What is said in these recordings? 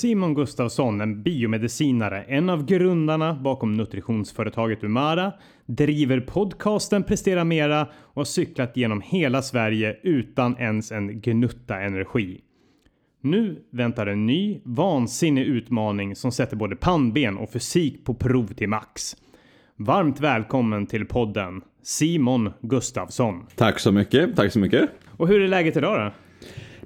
Simon Gustafsson, en biomedicinare, en av grundarna bakom nutritionsföretaget Umara, driver podcasten Prestera Mera och har cyklat genom hela Sverige utan ens en gnutta energi. Nu väntar en ny, vansinnig utmaning som sätter både pannben och fysik på prov till max. Varmt välkommen till podden Simon Gustafsson. Tack så mycket, tack så mycket. Och hur är läget idag då?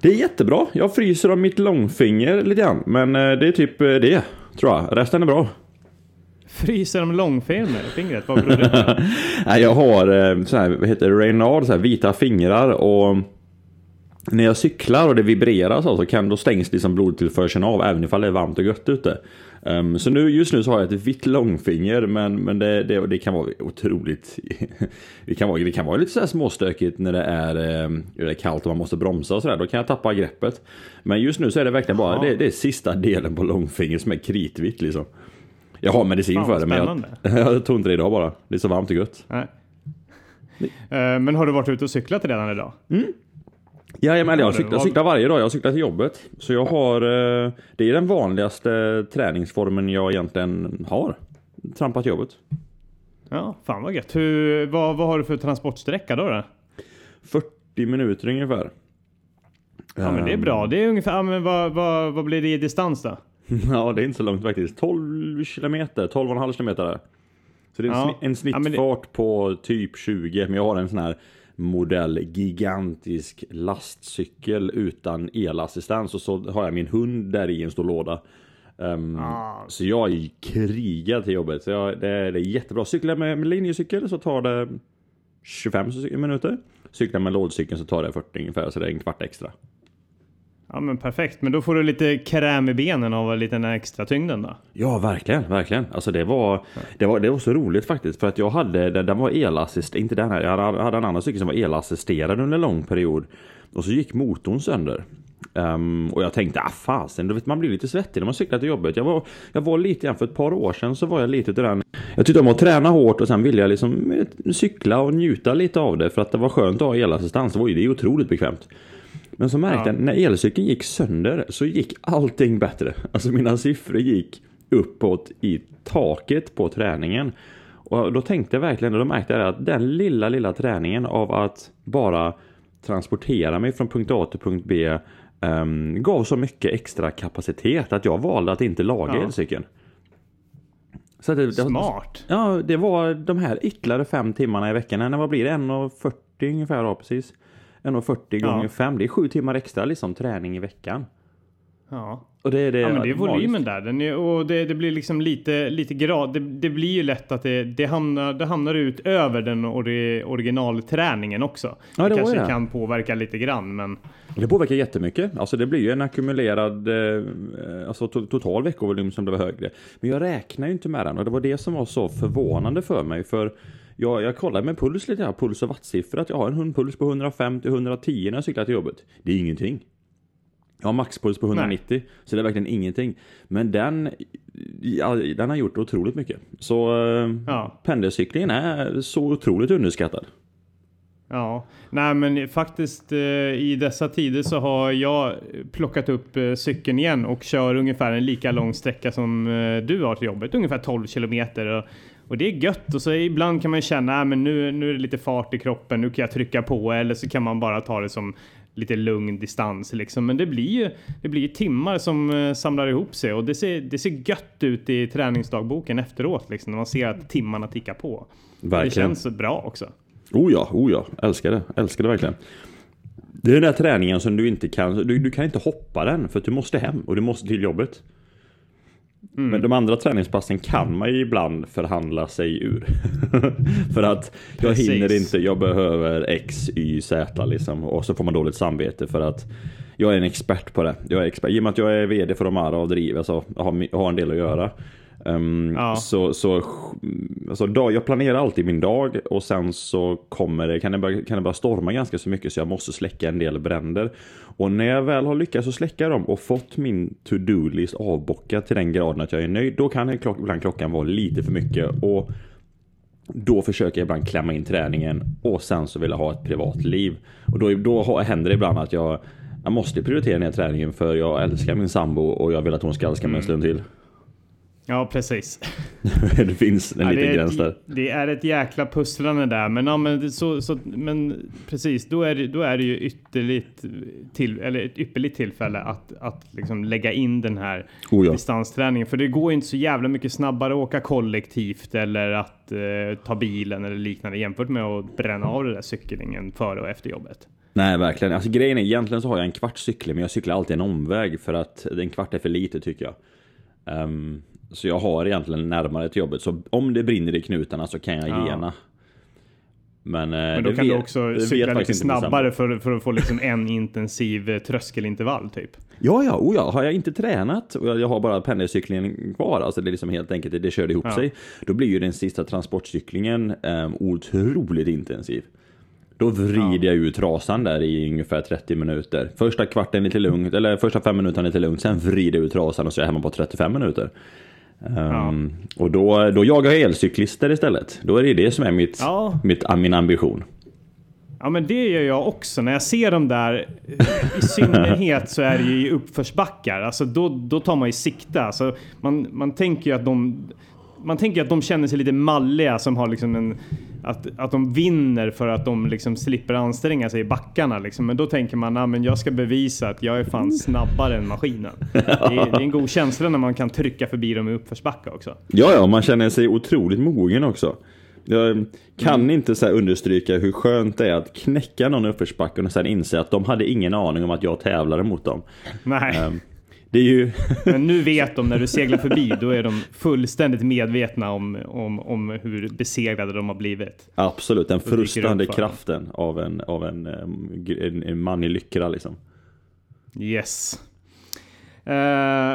Det är jättebra. Jag fryser av mitt långfinger lite grann, men eh, det är typ eh, det, tror jag. Resten är bra. Fryser om långfingret? Vad beror det på? Nej, jag har eh, så här, vad heter det, Reynard, så här, vita fingrar och när jag cyklar och det vibrerar så, så kan då stängs liksom blodtillförseln av även ifall det är varmt och gött ute. Um, så nu, just nu så har jag ett vitt långfinger men, men det, det, det kan vara otroligt det, kan vara, det kan vara lite så här småstökigt när det är, um, det är kallt och man måste bromsa och sådär. Då kan jag tappa greppet. Men just nu så är det verkligen bara det, det är sista delen på långfingret som är kritvitt liksom. Jag har medicin Fan, för det men jag, jag tog inte det idag bara. Det är så varmt och gött. Nej. Uh, men har du varit ute och cyklat redan idag? Mm. Jajamän, jag cyklar, cyklar varje dag. Jag cyklar till jobbet. Så jag har... eh, Det är den vanligaste träningsformen jag egentligen har. Trampa till jobbet. Ja, fan vad gött. Hur, vad, vad har du för transportsträcka då? då? 40 minuter ungefär. Ja, men det är bra. Det är ungefär, ja, men vad, vad, vad blir det i distans då? Ja, det är inte så långt faktiskt. 12 kilometer, 12,5 kilometer. Där. Så det är en, Ja. en snittfart det- på typ 20. Men jag har en sån här modell gigantisk lastcykel utan elassistans och så har jag min hund där i en stor låda. Ehm, Ah. Så jag är krigar till jobbet. Så jag, det, är, det är jättebra. Cyklar med, med linjecykel så tar det 25 minuter. Cyklar med lådcykeln så tar det 40 ungefär, så det är en kvart extra. Ja, men perfekt. Men då får du lite kräm i benen av lite den extra tyngden då. Ja, verkligen, verkligen. Alltså det var, det var, det var så roligt faktiskt för att jag hade, den, den var elassist, inte den här, jag hade, hade en annan cykel som var elassisterad under en lång period. Och så gick motorn sönder. Um, och jag tänkte, ah fasen, man blir lite svettig när man cyklar till jobbet. Jag var, jag var lite grann, för ett par år sedan så var jag lite till den. Jag tyckte om att träna hårt och sen ville jag liksom eh, cykla och njuta lite av det för att det var skönt att ha elassistans. Det var ju det är otroligt bekvämt. Men så märkte jag, när elcykeln gick sönder så gick allting bättre. Alltså mina siffror gick uppåt i taket på träningen. Och då tänkte jag verkligen, och då märkte jag att den lilla, lilla träningen av att bara transportera mig från punkt A till punkt B ehm, gav så mycket extra kapacitet att jag valde att inte laga Ja. elcykeln. Så det, Smart. Ja, det var de här ytterligare fem timmarna i veckan. Vad blir det? 1.40 ungefär då, precis. 1.40 Ja. gånger 5. Det är sju timmar extra liksom träning i veckan. Ja. Och det är det. Ja, men det är volymen magiskt. där. Den är, och det, det blir liksom lite, lite grad. Det, det blir ju lätt att det, det, hamnar, det hamnar ut över den ori, originalträningen också. Ja, det var kanske det. kan påverka lite grann, men Det påverkar jättemycket. Alltså det blir ju en ackumulerad eh, alltså to total veckovolym som blev högre. Men jag räknar ju inte med den och det var det som var så förvånande för mig. För jag, jag kollade med puls lite här, puls och wattsiffror, att jag har en hundpuls på 150-110 när jag cyklar till jobbet. Det är ingenting. Jag har maxpuls på 190, så det är verkligen ingenting. Men den, ja, den har gjort otroligt mycket. Så eh, ja. pendelcyklingen är så otroligt underskattad. Ja, nej men faktiskt eh, i dessa tider så har jag plockat upp eh, cykeln igen och kör ungefär en lika lång sträcka som eh, du har till jobbet, ungefär 12 kilometer. Och, och det är gött och så ibland kan man känna att nu, nu är det lite fart i kroppen, nu kan jag trycka på eller så kan man bara ta det som lite lugn distans liksom. Men det blir ju det blir timmar som eh, samlar ihop sig och det ser, det ser gött ut i träningsdagboken efteråt liksom när man ser att timmarna tickar på. Det Verkligen. känns bra också. Oh ja, oh ja. Älskar det. Älskar det verkligen. Det är den där träningen som du inte kan, du, du kan inte hoppa den för att du måste hem och du måste till jobbet. Mm. Men de andra träningspassen kan man ju ibland förhandla sig ur. för att jag Precis. hinner inte, jag behöver X, Y, Z liksom. Och så får man dåligt samvete för att jag är en expert på det. Jag är expert. I och med att jag är VD för de här och driver så har, har en del att göra. Ehm, Ja. Så, så alltså, dag, jag planerar alltid min dag och sen så kommer det, kan, det börja, kan det börja storma ganska så mycket så jag måste släcka en del bränder. Och när jag väl har lyckats att släcka dem och fått min to-do-list avbockad till den graden att jag är nöjd, då kan klock, ibland klockan vara lite för mycket. Och då försöker jag ibland klämma in träningen och sen så vill jag ha ett privat liv. Och då, då händer det ibland att jag jag måste prioritera här träningen för jag älskar min sambo och jag vill att hon ska älska mig en stund till. Ja, precis. det finns en Ja, liten är gräns där. det är ett jäkla pusslande där. Men, ja, men, så, så, men precis, då är, det, då är det ju ytterligt till, eller ett ypperligt tillfälle att, att liksom lägga in den här Oh ja. distansträningen. För det går ju inte så jävla mycket snabbare att åka kollektivt eller att eh, ta bilen eller liknande jämfört med att bränna av den där cyklingen före och efter jobbet. Nej, verkligen. Alltså grejen är, egentligen så har jag en kvart cykling, men jag cyklar alltid en omväg för att en kvart är för lite tycker jag. Ehm, så jag har egentligen närmare till jobbet, så om det brinner i knutarna så kan jag Ja. gena. Men, eh, Men då kan du vet- också det vet cykla lite snabbare för, för att få liksom en intensiv eh, tröskelintervall typ. Ja, ja, oh ja, har jag inte tränat och jag har bara pendelcyklingen kvar, alltså det är liksom helt enkelt, det, körde ihop Ja. sig. Då blir ju den sista transportcyklingen um, otroligt intensiv. Då vrider jag ut trasan där i ungefär 30 minuter. Första kvarten lite lugnt, eller första fem minuterna lite lugnt, sen vrider jag ut trasan och så är jag hemma på 35 minuter. Um, Och då, då jagar jag elcyklister istället. Då är det det som är mitt, Ja. mitt, min ambition. Ja men det gör jag också. När jag ser dem där, i synnerhet så är det ju i uppförsbackar. Alltså då, då tar man ju sikte. Alltså man, man tänker ju att de man tänker att de känner sig lite malliga som har liksom en... Att, att de vinner för att de liksom slipper anstränga sig i backarna liksom. Men då tänker man, men jag ska bevisa att jag är fan snabbare än maskinen. Det är, det är en god känsla när man kan trycka förbi dem i uppförsbacka också. Ja, ja, man känner sig otroligt mogen också. Jag kan Mm. inte så understryka hur skönt det är att knäcka någon i uppförsbacken och sen inse att de hade ingen aning om att jag tävlade mot dem. Nej. Ehm, Det är ju... Men nu vet de när du seglar förbi, då är de fullständigt medvetna om, om, om hur besegrade de har blivit. Absolut, den dem. kraften av en, av en, en, en man i lycra liksom. Yes. Eh,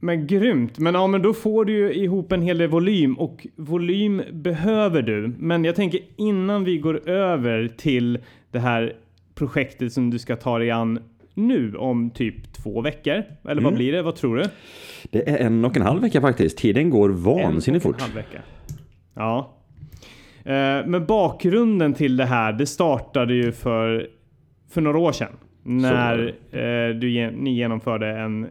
men grymt. Men, ja, men då får du ju ihop en hel del volym och volym behöver du. Men jag tänker innan vi går över till det här projektet som du ska ta dig an nu om typ två veckor. Eller vad blir det? Vad tror du? Det är en och en halv vecka faktiskt. Tiden går vansinnigt En och fort. en halv vecka. Ja. Eh, Men bakgrunden till det här, det startade ju för, för några år sedan. När eh, du, ni genomförde en,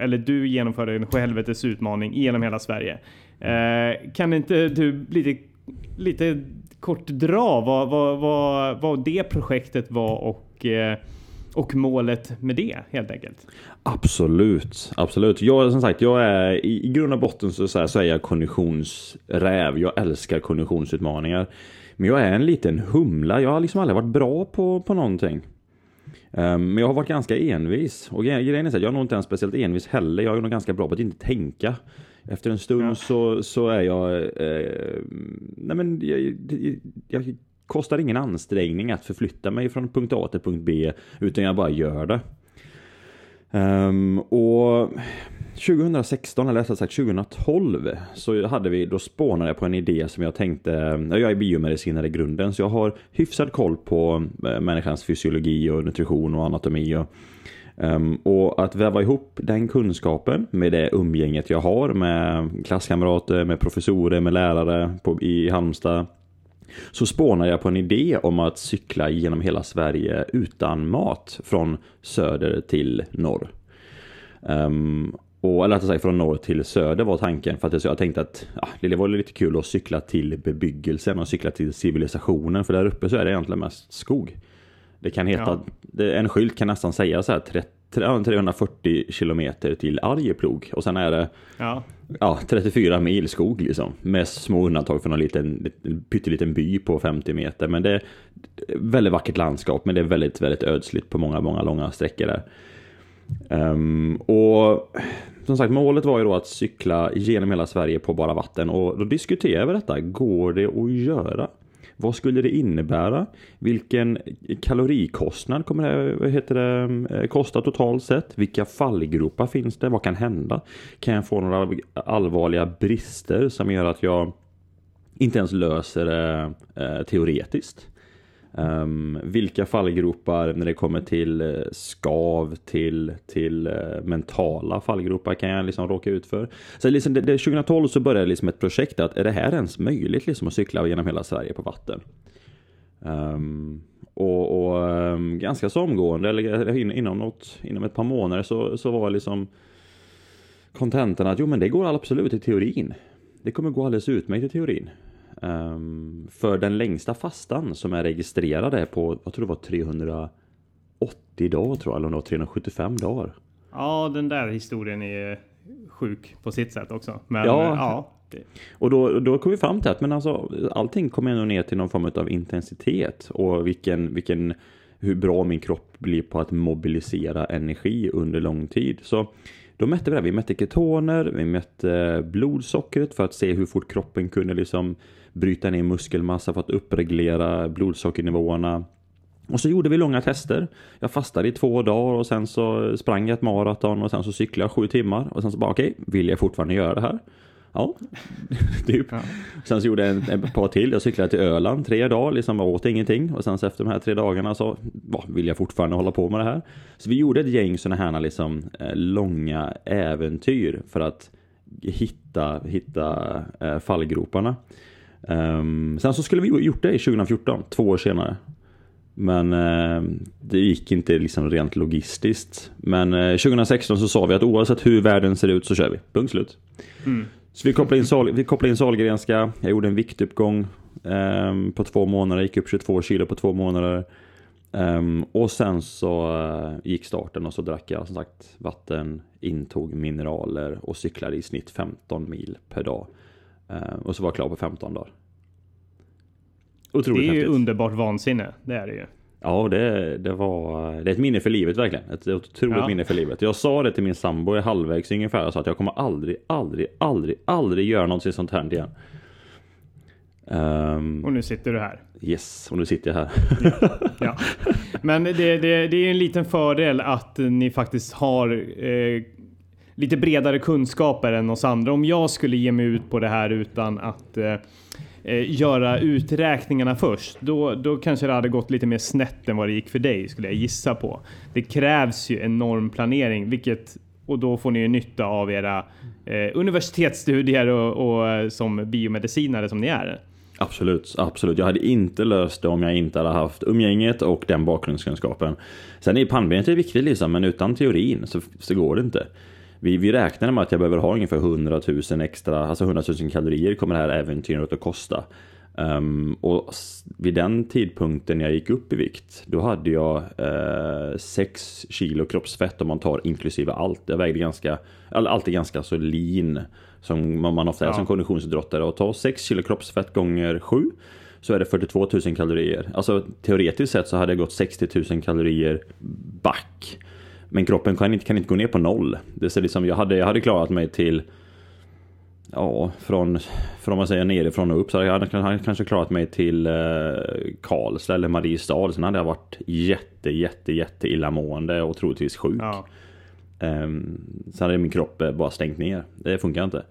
eller du genomförde en sjuhelvetes utmaning genom hela Sverige. Eh, Kan inte du lite, lite kort dra vad, vad, vad, vad det projektet var och, och målet med det helt enkelt? Absolut, absolut. Jag, som sagt, jag är i, i grund och botten så, så, här, så är jag konditionsräv. Jag älskar konditionsutmaningar. Men jag är en liten humla. Jag har liksom aldrig varit bra på, på någonting. Ehm, men jag har varit ganska envis. Och gre- grejen är så här, jag är nog inte ens speciellt envis heller. Jag är nog ganska bra på att inte tänka. Efter en stund Ja. så, så är jag... Eh, nej men jag, jag, jag kostar ingen ansträngning att förflytta mig från punkt A till punkt B. Utan jag bara gör det. Um, och 2016, eller rättare sagt 2012, så hade vi, då spånade jag på en idé som jag tänkte, jag är biomedicinare i grunden, så jag har hyfsad koll på eh, människans fysiologi och nutrition och anatomi. Och, um, och att väva ihop den kunskapen med det umgänget jag har med klasskamrater, med professorer, med lärare på, i Halmstad. Så spånade jag på en idé om att cykla genom hela Sverige utan mat från söder till norr. Ehm, och, eller rättare sagt från norr till söder var tanken. För att jag tänkte att ja, det var lite kul att cykla till bebyggelsen och cykla till civilisationen. För där uppe så är det egentligen mest skog. Det kan heta, Ja. en skylt kan nästan säga så här 30, 340 kilometer till Arjeplog. Och sen är det Ja. ja, 34 mil skog liksom. Med små undantag för någon liten, liten pytteliten by på 50 meter. Men det är väldigt vackert landskap. Men det är väldigt, väldigt ödsligt på många, många långa sträckor där. Ehm, och som sagt, målet var ju då att cykla genom hela Sverige på bara vatten. Och då diskuterade vi detta. Går det att göra? Vad skulle det innebära? Vilken kalorikostnad kommer det, vad heter det eh, kosta totalt sett? Vilka fallgropar finns det? Vad kan hända? Kan jag få några allvarliga brister som gör att jag inte ens löser det eh, teoretiskt? Um, vilka fallgropar när det kommer till eh, skav, till, till uh, mentala fallgropar kan jag liksom råka ut för? Så liksom det, det, 2012 så började liksom ett projekt att är det här ens möjligt liksom att cykla genom hela Sverige på vatten? Um, Och, och um, ganska så omgående, eller inom, något, inom ett par månader så, så var liksom kontentan att jo men det går absolut i teorin. Det kommer gå alldeles utmärkt i teorin. Um, för den längsta fastan som är registrerad är på, jag tror det var 380 dagar tror jag, eller 375 dagar. Ja, den där historien är sjuk på sitt sätt också. Men Ja. ja, det, Och då, då kom vi fram till att men alltså, allting kommer ändå ner till någon form av intensitet och vilken, vilken, hur bra min kropp blir på att mobilisera energi under lång tid. Så då mätte vi det. Vi mätte ketoner, vi mätte blodsockret för att se hur fort kroppen kunde liksom bryta ner muskelmassa för att uppreglera blodsockernivåerna. Och så gjorde vi långa tester. Jag fastade i två dagar och sen så sprang jag ett maraton och sen så cyklade jag sju timmar och sen så bara okej, vill jag fortfarande göra det här? Ja, typ. Ja. Sen så gjorde jag en, ett par till. Jag cyklade till Öland tre dagar, liksom jag åt ingenting. Och sen så efter de här tre dagarna så ja, vill jag fortfarande hålla på med det här. Så vi gjorde ett gäng sådana här liksom, eh, långa äventyr för att hitta, hitta eh, fallgroparna. Ehm, sen så skulle vi gjort det i 2014, två år senare. Men eh, det gick inte liksom rent logistiskt. Men eh, 2016 så sa vi att oavsett hur världen ser ut så kör vi. Punkt slut. Så vi kopplade in, Sal vi kopplade in Sahlgrenska. Jag gjorde en viktuppgång ehm, på två månader. Gick upp 22 kilo på två månader. Ehm, och sen så eh, gick starten och så drack jag som sagt vatten, intog mineraler och cyklade i snitt 15 mil per dag. Ehm, och så var jag klar på 15 dagar. det Otroligt är ju häftigt. underbart vansinne. Det är det ju. Ja, det, det var det är ett minne för livet verkligen. Ett otroligt Ja. minne för livet. Jag sa det till min sambo i halvvägs ungefär. Jag sa att jag kommer aldrig, aldrig, aldrig, aldrig göra någonting sånt här igen. Ehm, Och nu sitter du här. yes, och nu sitter jag här. Ja. Men det, det, det är en liten fördel att ni faktiskt har eh, lite bredare kunskaper än oss andra. Om jag skulle ge mig ut på det här utan att eh, eh, göra uträkningarna först, då, då kanske det hade gått lite mer snett än vad det gick för dig, skulle jag gissa på. Det krävs ju enorm planering, vilket och då får ni ju nytta av era eh, universitetsstudier och, och eh, som biomedicinare som ni är. Absolut, absolut. Jag hade inte löst det om jag inte hade haft umgänget och den bakgrundskunskapen. Sen är pannbenet viktigt liksom, men utan teorin så, så går det inte. Vi, vi räknade med att jag behöver ha ungefär 100 000 extra, alltså 100 000 kalorier kommer det här äventyret att kosta. Ehm, och vid den tidpunkten jag gick upp i vikt, då hade jag 6 kilo kroppsfett om man tar inklusive allt. Jag vägde ganska, all- alltid ganska så lean som man man ofta är Ja. som konditionsidrottare. Och ta 6 kilo kroppsfett gånger 7 så är det 42 000 kalorier. Alltså teoretiskt sett så hade jag gått 60 000 kalorier back. Men kroppen kan inte, kan inte gå ner på noll. Det är liksom, jag, hade, jag hade klarat mig till Ja, från, från man säger nerifrån och upp så hade jag hade kanske klarat mig till eh, Karlstad eller Mariestad. Sen hade jag varit jätte, jätte, jätte illamående och troligtvis sjuk. Ja. Um, sen hade min kropp eh, bara stängt ner. Det funkar inte.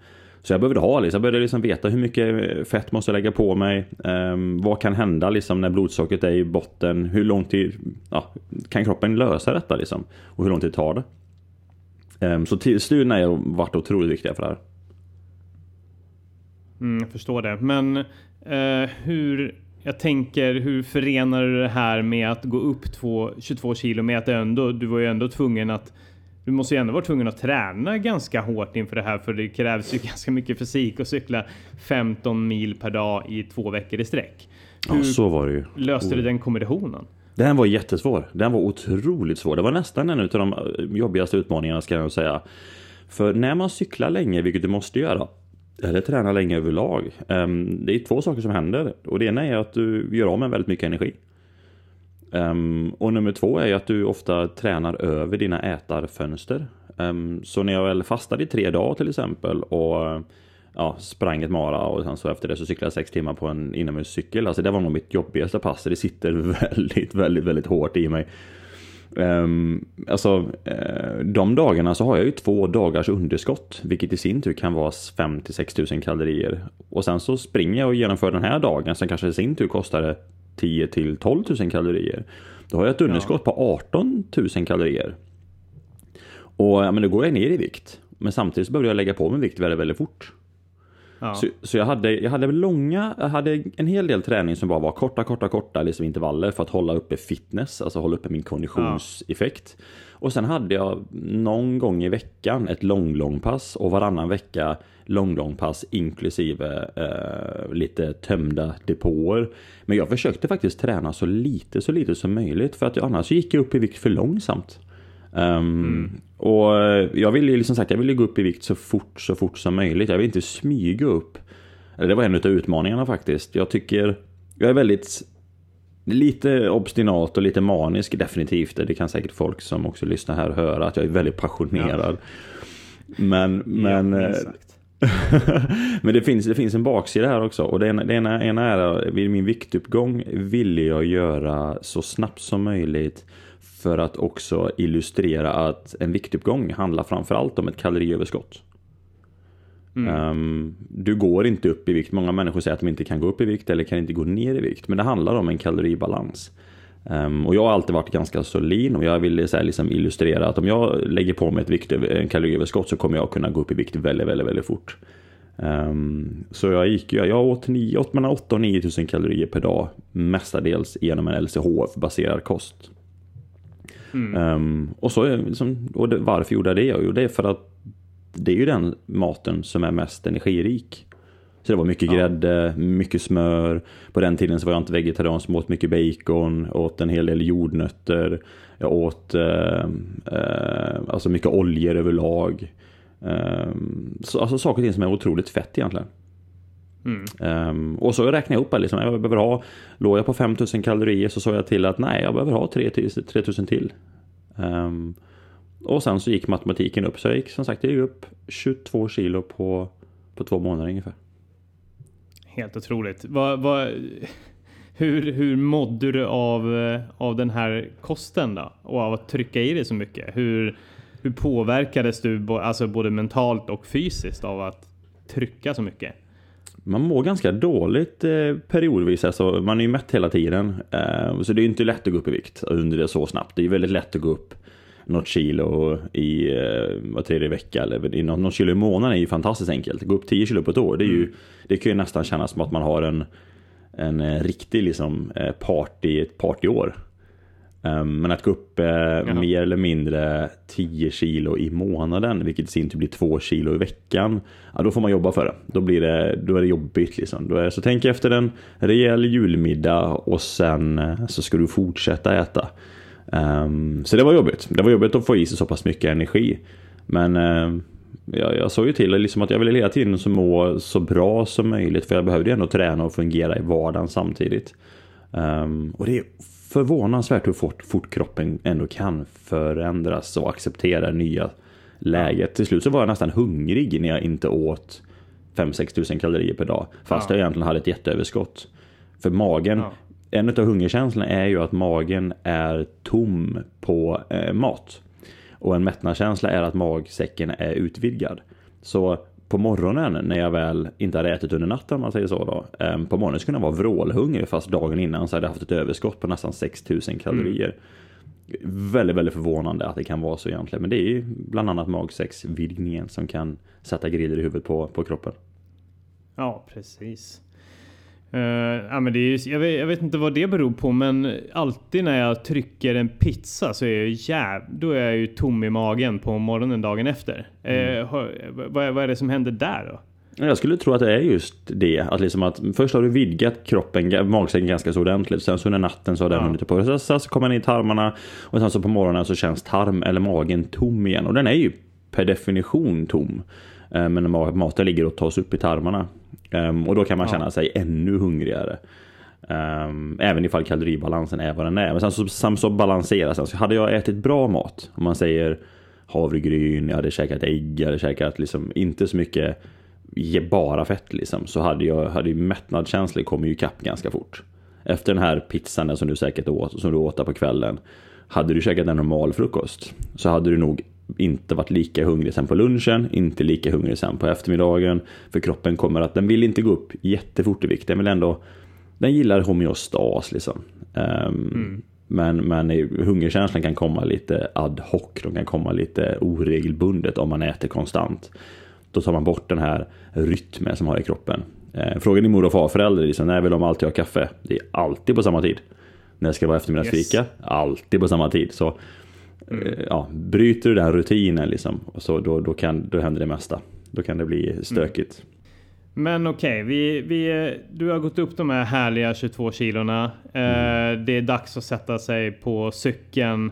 Så jag behövde ha liksom, jag behövde liksom veta hur mycket fett måste jag lägga på mig. Um, vad kan hända liksom när blodsockret är i botten? Hur lång tid ja, kan kroppen lösa detta liksom? Och hur lång tid tar det? Um, så studierna har varit otroligt viktiga för det här. Mm, jag förstår det. Men eh, hur... Jag tänker, hur förenar du det här med att gå upp två, 22 kilometer? med att ändå, du var ju ändå tvungen att du måste ju ändå vara tvungen att träna ganska hårt inför det här för det krävs ju ganska mycket fysik att cykla 15 mil per dag i två veckor i sträck. Hur Ja, så var det ju. löste du den kombinationen? Den var jättesvår. Den var otroligt svår. Det var nästan en av de eh, jobbigaste utmaningarna ska jag säga. För när man cyklar länge, vilket du måste göra, eller tränar länge överlag. ehm, det är två saker som händer. Och det ena är att du gör av med väldigt mycket energi. Um, och nummer två är ju att du ofta tränar över dina ätarfönster. Um, så när jag väl fastade i tre dagar till exempel och ja, sprang ett mara och sen så efter det så cyklade jag sex timmar på en inomhuscykel. Alltså det var nog mitt jobbigaste pass. Det sitter väldigt, väldigt, väldigt hårt i mig. Um, alltså, eh, de dagarna så har jag ju två dagars underskott, vilket i sin tur kan vara 5 till 6 000 kalorier. Och sen så springer jag och genomför den här dagen som kanske i sin tur kostar 10 till 12 000 kalorier. Då har jag ett underskott på 18 000 kalorier. Och ja, men då går jag ner i vikt. Men samtidigt så behöver jag lägga på mig vikt väldigt, väldigt fort. Ja. Så, så, jag, hade, jag hade långa, jag hade en hel del träning som bara var korta, korta, korta liksom intervaller för att hålla uppe fitness, alltså hålla uppe min konditionseffekt. Ja. Och sen hade jag någon gång i veckan ett lång, lång pass och varannan vecka lång, lång pass inklusive eh, lite tömda depåer. Men jag försökte faktiskt träna så lite, så lite som möjligt för att annars gick jag upp i vikt för långsamt. Um, mm. Och jag ville liksom sagt, jag ville gå upp i vikt så fort, så fort som möjligt. Jag vill inte smyga upp. Det var en av utmaningarna faktiskt. Jag tycker, jag är väldigt Lite obstinat och lite manisk definitivt. Det kan säkert folk som också lyssnar här höra att jag är väldigt passionerad. Ja. Men, men, ja, men det, finns, det finns en baksida här också. Och det ena, det ena, ena är vid min viktuppgång ville jag göra så snabbt som möjligt för att också illustrera att en viktuppgång handlar framförallt om ett kaloriöverskott. Mm. Um, du går inte upp i vikt. Många människor säger att de inte kan gå upp i vikt eller kan inte gå ner i vikt. Men det handlar om en kaloribalans. Um, och jag har alltid varit ganska så lean och jag ville så liksom illustrera att om jag lägger på mig ett vikt, en kaloriöverskott så kommer jag kunna gå upp i vikt väldigt, väldigt, väldigt fort. Um, så jag gick jag åt, 9, åt mellan 8 och 9 000 kalorier per dag mestadels genom en LCHF-baserad kost. Mm. Um, och, så, liksom, och det, varför gjorde jag det? Jo, det är för att det är ju den maten som är mest energirik. Så det var mycket ja. grädde, mycket smör. På den tiden så var jag inte vegetarian som åt mycket bacon, åt en hel del jordnötter. Jag åt eh, eh, alltså mycket oljor överlag. Eh, så, alltså saker och ting som är otroligt fett egentligen. Mm. Um, och så räknade jag upp liksom, jag behöver ha, låg jag på 5000 kalorier så sa jag till att nej, jag behöver ha 3000 till. Um, och sen så gick matematiken upp, så jag gick som sagt jag gick upp 22 kilo på, på två månader ungefär. Helt otroligt. Vad, vad, hur, hur mådde du av, av den här kosten då? Och av att trycka i dig så mycket? Hur, hur påverkades du alltså både mentalt och fysiskt av att trycka så mycket? Man mår ganska dåligt eh, periodvis, alltså, man är ju mätt hela tiden. Eh, så det är inte lätt att gå upp i vikt under det så snabbt. Det är väldigt lätt att gå upp något kilo i eh, var tredje vecka eller i något, något kilo i månaden är ju fantastiskt enkelt. Gå upp 10 kilo på ett år, det, är ju, mm. det kan ju nästan kännas som att man har en, en eh, riktig liksom, eh, party, ett partyår. Um, men att gå upp eh, mer eller mindre 10 kilo i månaden, vilket i sin tur blir 2 kilo i veckan, ja, då får man jobba för det. Då, blir det, då är det jobbigt. Liksom. Är, så tänk efter en rejäl julmiddag och sen så ska du fortsätta äta. Um, så det var jobbigt. Det var jobbigt att få i sig så pass mycket energi. Men uh, jag, jag såg ju till liksom att jag ville hela tiden så må så bra som möjligt. För jag behövde ju ändå träna och fungera i vardagen samtidigt. Um, och det är förvånansvärt hur fort, fort kroppen ändå kan förändras och acceptera nya läget. Till slut så var jag nästan hungrig när jag inte åt 5-6 tusen kalorier per dag. Fast ja. jag egentligen hade ett jätteöverskott. För magen ja en av hungerkänslorna är ju att magen är tom på eh, mat. Och en mättnadskänsla är att magsäcken är utvidgad. Så på morgonen när jag väl inte hade ätit under natten, om man säger så då. Eh, på morgonen skulle jag vara vrålhungrig fast dagen innan så hade jag haft ett överskott på nästan 6000 kalorier. Mm. Väldigt, väldigt förvånande att det kan vara så egentligen. Men det är ju bland annat magsäcksvidgningen som kan sätta griller i huvudet på, på kroppen. Ja, precis. Uh, ja, men det är, jag, vet, jag, vet, inte vad det beror på men alltid när jag trycker en pizza så är jag jäv, då är jag ju tom i magen på morgonen dagen efter. Mm. Uh, vad, vad, är det som händer där då? Jag skulle tro att det är just det. Att liksom att först har du vidgat kroppen, magsäcken ganska så ordentligt. Sen så under natten så har den ja. hunnit på. Sen så, så kommer den i tarmarna och sen så på morgonen så känns tarm eller magen tom igen. Och den är ju per definition tom. Uh, men när maten ligger och tas upp i tarmarna. Um, och då kan man känna sig ännu hungrigare. Um, även ifall kaloribalansen är vad den är. Men sen så, sen så balanseras den. Så hade jag ätit bra mat, om man säger havregryn, jag hade käkat ägg, jag hade käkat liksom inte så mycket bara fett liksom. Så hade jag, hade mättnadskänslor kommit ju ikapp ganska fort. Efter den här pizzan som du säkert åt, som du åt på kvällen. Hade du käkat en normal frukost så hade du nog inte varit lika hungrig sen på lunchen, inte lika hungrig sen på eftermiddagen. För kroppen kommer att, den vill inte gå upp jättefort i vikt. Den vill ändå, den gillar homeostas liksom. Um, mm. Men, men hungerkänslan kan komma lite ad hoc, de kan komma lite oregelbundet om man äter konstant. då tar man bort den här rytmen som har i kroppen. Eh, frågar din mor och farföräldrar liksom, när vill de alltid ha kaffe? Det är alltid på samma tid. När det ska vara eftermiddagsfika? Yes. Alltid på samma tid. Så mm. ja, bryter du den rutinen liksom, och så, då, då, kan, då händer det mesta. Då kan det bli stökigt. Mm. Men okej, okay, vi, vi, du har gått upp de här härliga 22 kilorna. Eh, mm. det är dags att sätta sig på cykeln.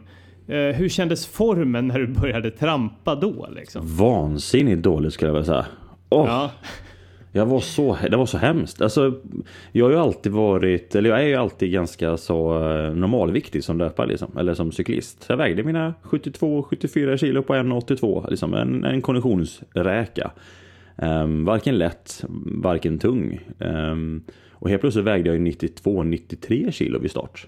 Eh, hur kändes formen när du började trampa då? Liksom? Vansinnigt dåligt skulle jag vilja säga. Oh. Ja. Jag var så, det var så hemskt. Alltså, jag har ju alltid varit, eller jag är ju alltid ganska så eh, normalviktig som löpare liksom, eller som cyklist. Jag vägde mina 72-74 kilo på 1,82, liksom en, en konditionsräka. Um, varken lätt, varken tung. Um, och helt plötsligt vägde jag 92-93 kilo vid start.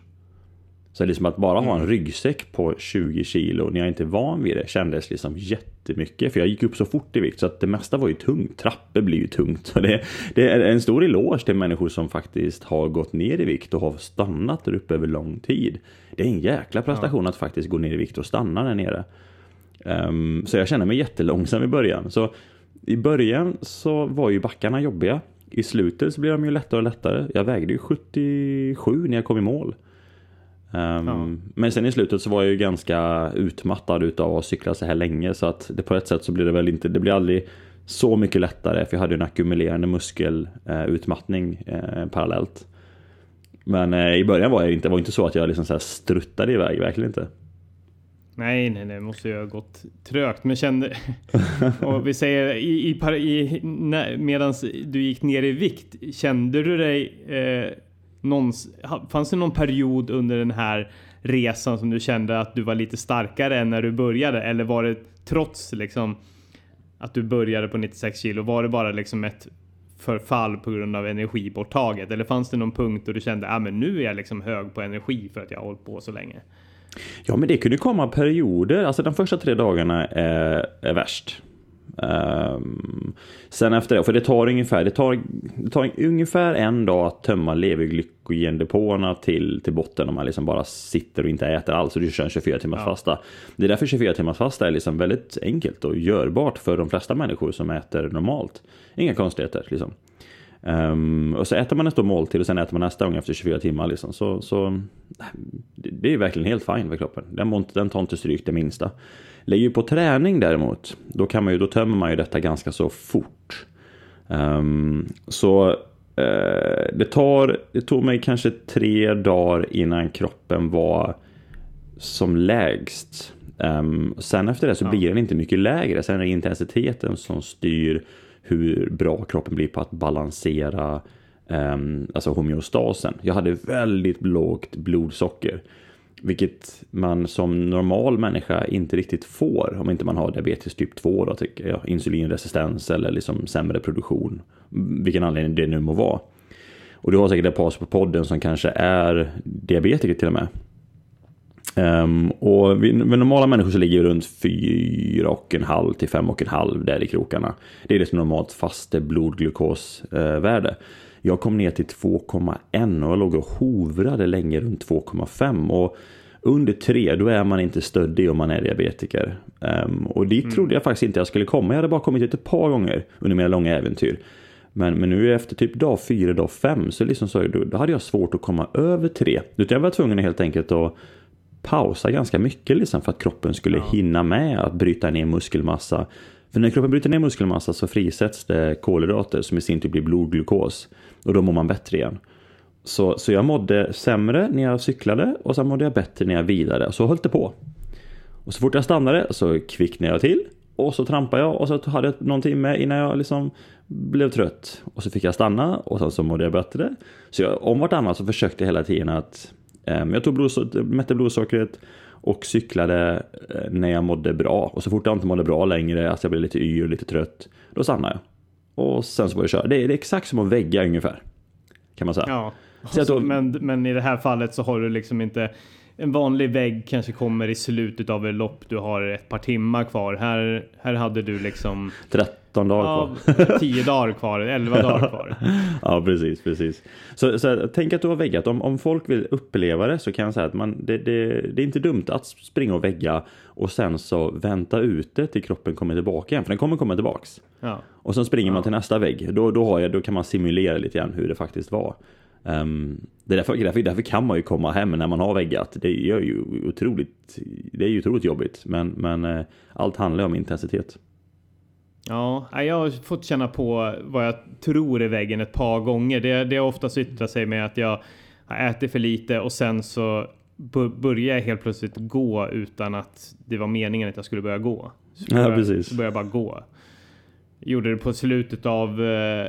Så liksom att bara ha en mm. ryggsäck på 20 kilo när jag inte är van vid det kändes liksom jättemycket. För jag gick upp så fort i vikt så att det mesta var ju tungt. Trappor blir ju tungt. Så det, det är en stor eloge till människor som faktiskt har gått ner i vikt och har stannat där uppe över lång tid. Det är en jäkla prestation ja. att faktiskt gå ner i vikt och stanna där nere. Um, så jag känner mig jättelångsam i början. Så i början så var ju backarna jobbiga. I slutet så blev de ju lättare och lättare. Jag vägde ju 77 när jag kom i mål. Um, ja. Men sen i slutet så var jag ju ganska utmattad utav att cykla så här länge så att det på ett sätt så blir det väl inte, det blir aldrig så mycket lättare för jag hade ju en ackumulerande muskelutmattning uh, uh, parallellt. Men uh, i början var det inte, var inte så att jag liksom så här struttade iväg, verkligen inte. Nej, nej, nej, måste ju ha gått trögt. Men kände... och vi säger i, i, i medan du gick ner i vikt, kände du dig eh, någon, fanns det någon period under den här resan som du kände att du var lite starkare än när du började? Eller var det trots liksom att du började på 96 kilo, var det bara liksom ett förfall på grund av energiborttaget? Eller fanns det någon punkt då du kände att ah, nu är jag liksom hög på energi för att jag har hållit på så länge? Ja, men det kunde komma perioder. Alltså de första tre dagarna är, är värst. Um, sen efter det, för det tar ungefär, det tar, det tar ungefär en dag att tömma leverglykogendepåerna till, till botten om man liksom bara sitter och inte äter alls och du kör en 24 timmars ja. fasta. Det är därför 24 timmars fasta är liksom väldigt enkelt och görbart för de flesta människor som äter normalt. Inga konstigheter liksom. Um, och så äter man ett måltid och sen äter man nästa gång efter 24 timmar. Liksom. Så, så, det är verkligen helt fint för kroppen. Den, den tar inte stryk det minsta. Lägger på träning däremot, då, kan man ju, då tömmer man ju detta ganska så fort. Um, så uh, det, tar, det tog mig kanske tre dagar innan kroppen var som lägst. Um, sen efter det så blir den inte mycket lägre. Sen är det intensiteten som styr hur bra kroppen blir på att balansera um, alltså homeostasen. Jag hade väldigt lågt blodsocker. Vilket man som normal människa inte riktigt får om inte man har diabetes typ 2 då, tycker jag. Insulinresistens eller liksom sämre produktion. Vilken anledning det nu må vara. Och du har säkert ett par på podden som kanske är diabetiker till och med. Um, och vi, normala människor så ligger vi runt 4,5 till 5,5 där i krokarna. Det är det som normalt faste blodglukosvärde. Jag kom ner till 2,1 och jag låg och hovrade länge runt 2,5 och under 3 då är man inte stöddig om man är diabetiker. Um, och dit mm. trodde jag faktiskt inte jag skulle komma. Jag hade bara kommit dit ett par gånger under mina långa äventyr. Men, men nu efter typ dag 4, dag 5 så, liksom så då, då hade jag svårt att komma över 3. Utan jag var tvungen helt enkelt att pausa ganska mycket liksom för att kroppen skulle ja. hinna med att bryta ner muskelmassa. För när kroppen bryter ner muskelmassa så frisätts det kolhydrater som i sin tur blir blodglukos. Och då mår man bättre igen. Så, så jag mådde sämre när jag cyklade och sen mådde jag bättre när jag vidare. Så höll det på. Och så fort jag stannade så kvicknade jag till. Och så trampade jag och så hade jag någon timme innan jag liksom blev trött. Och så fick jag stanna och sen så mådde jag bättre. Så jag, om vartannat så försökte jag hela tiden att Eh, jag tog blodso mätte blodsockret och cyklade eh, när jag mådde bra. Och så fort jag inte mådde bra längre, alltså jag blev lite yr och lite trött, då stannade jag. Och sen så var jag köra. Det är, det är exakt som att vägga ungefär. Kan man säga. Ja, så, men, men i det här fallet så har du liksom inte en vanlig vägg kanske kommer i slutet av ett lopp. Du har ett par timmar kvar. Här, här hade du liksom 13 dagar Ja, kvar. 10 dagar kvar, 11 dagar kvar. Ja, precis, precis. Så, så tänk att du har väggat. Om, om folk vill uppleva det så kan jag säga att man, det, det, det är inte dumt att springa och vägga och sen så vänta ut det till kroppen kommer tillbaka igen. För den kommer komma tillbaks. Ja. Och sen springer man till nästa vägg. Då, då, har jag, då kan man simulera lite grann hur det faktiskt var. Um, det är därför, därför, därför kan man ju komma hem när man har väggat. Det är ju otroligt, det är ju otroligt jobbigt. Men, men uh, allt handlar om intensitet. Ja, jag har fått känna på vad jag tror är väggen ett par gånger. Det, det har oftast yttrat sig med att jag har ätit för lite och sen så börjar jag helt plötsligt gå utan att det var meningen att jag skulle börja gå. Så ja, precis. Så började jag bara gå. Gjorde det på slutet av eh,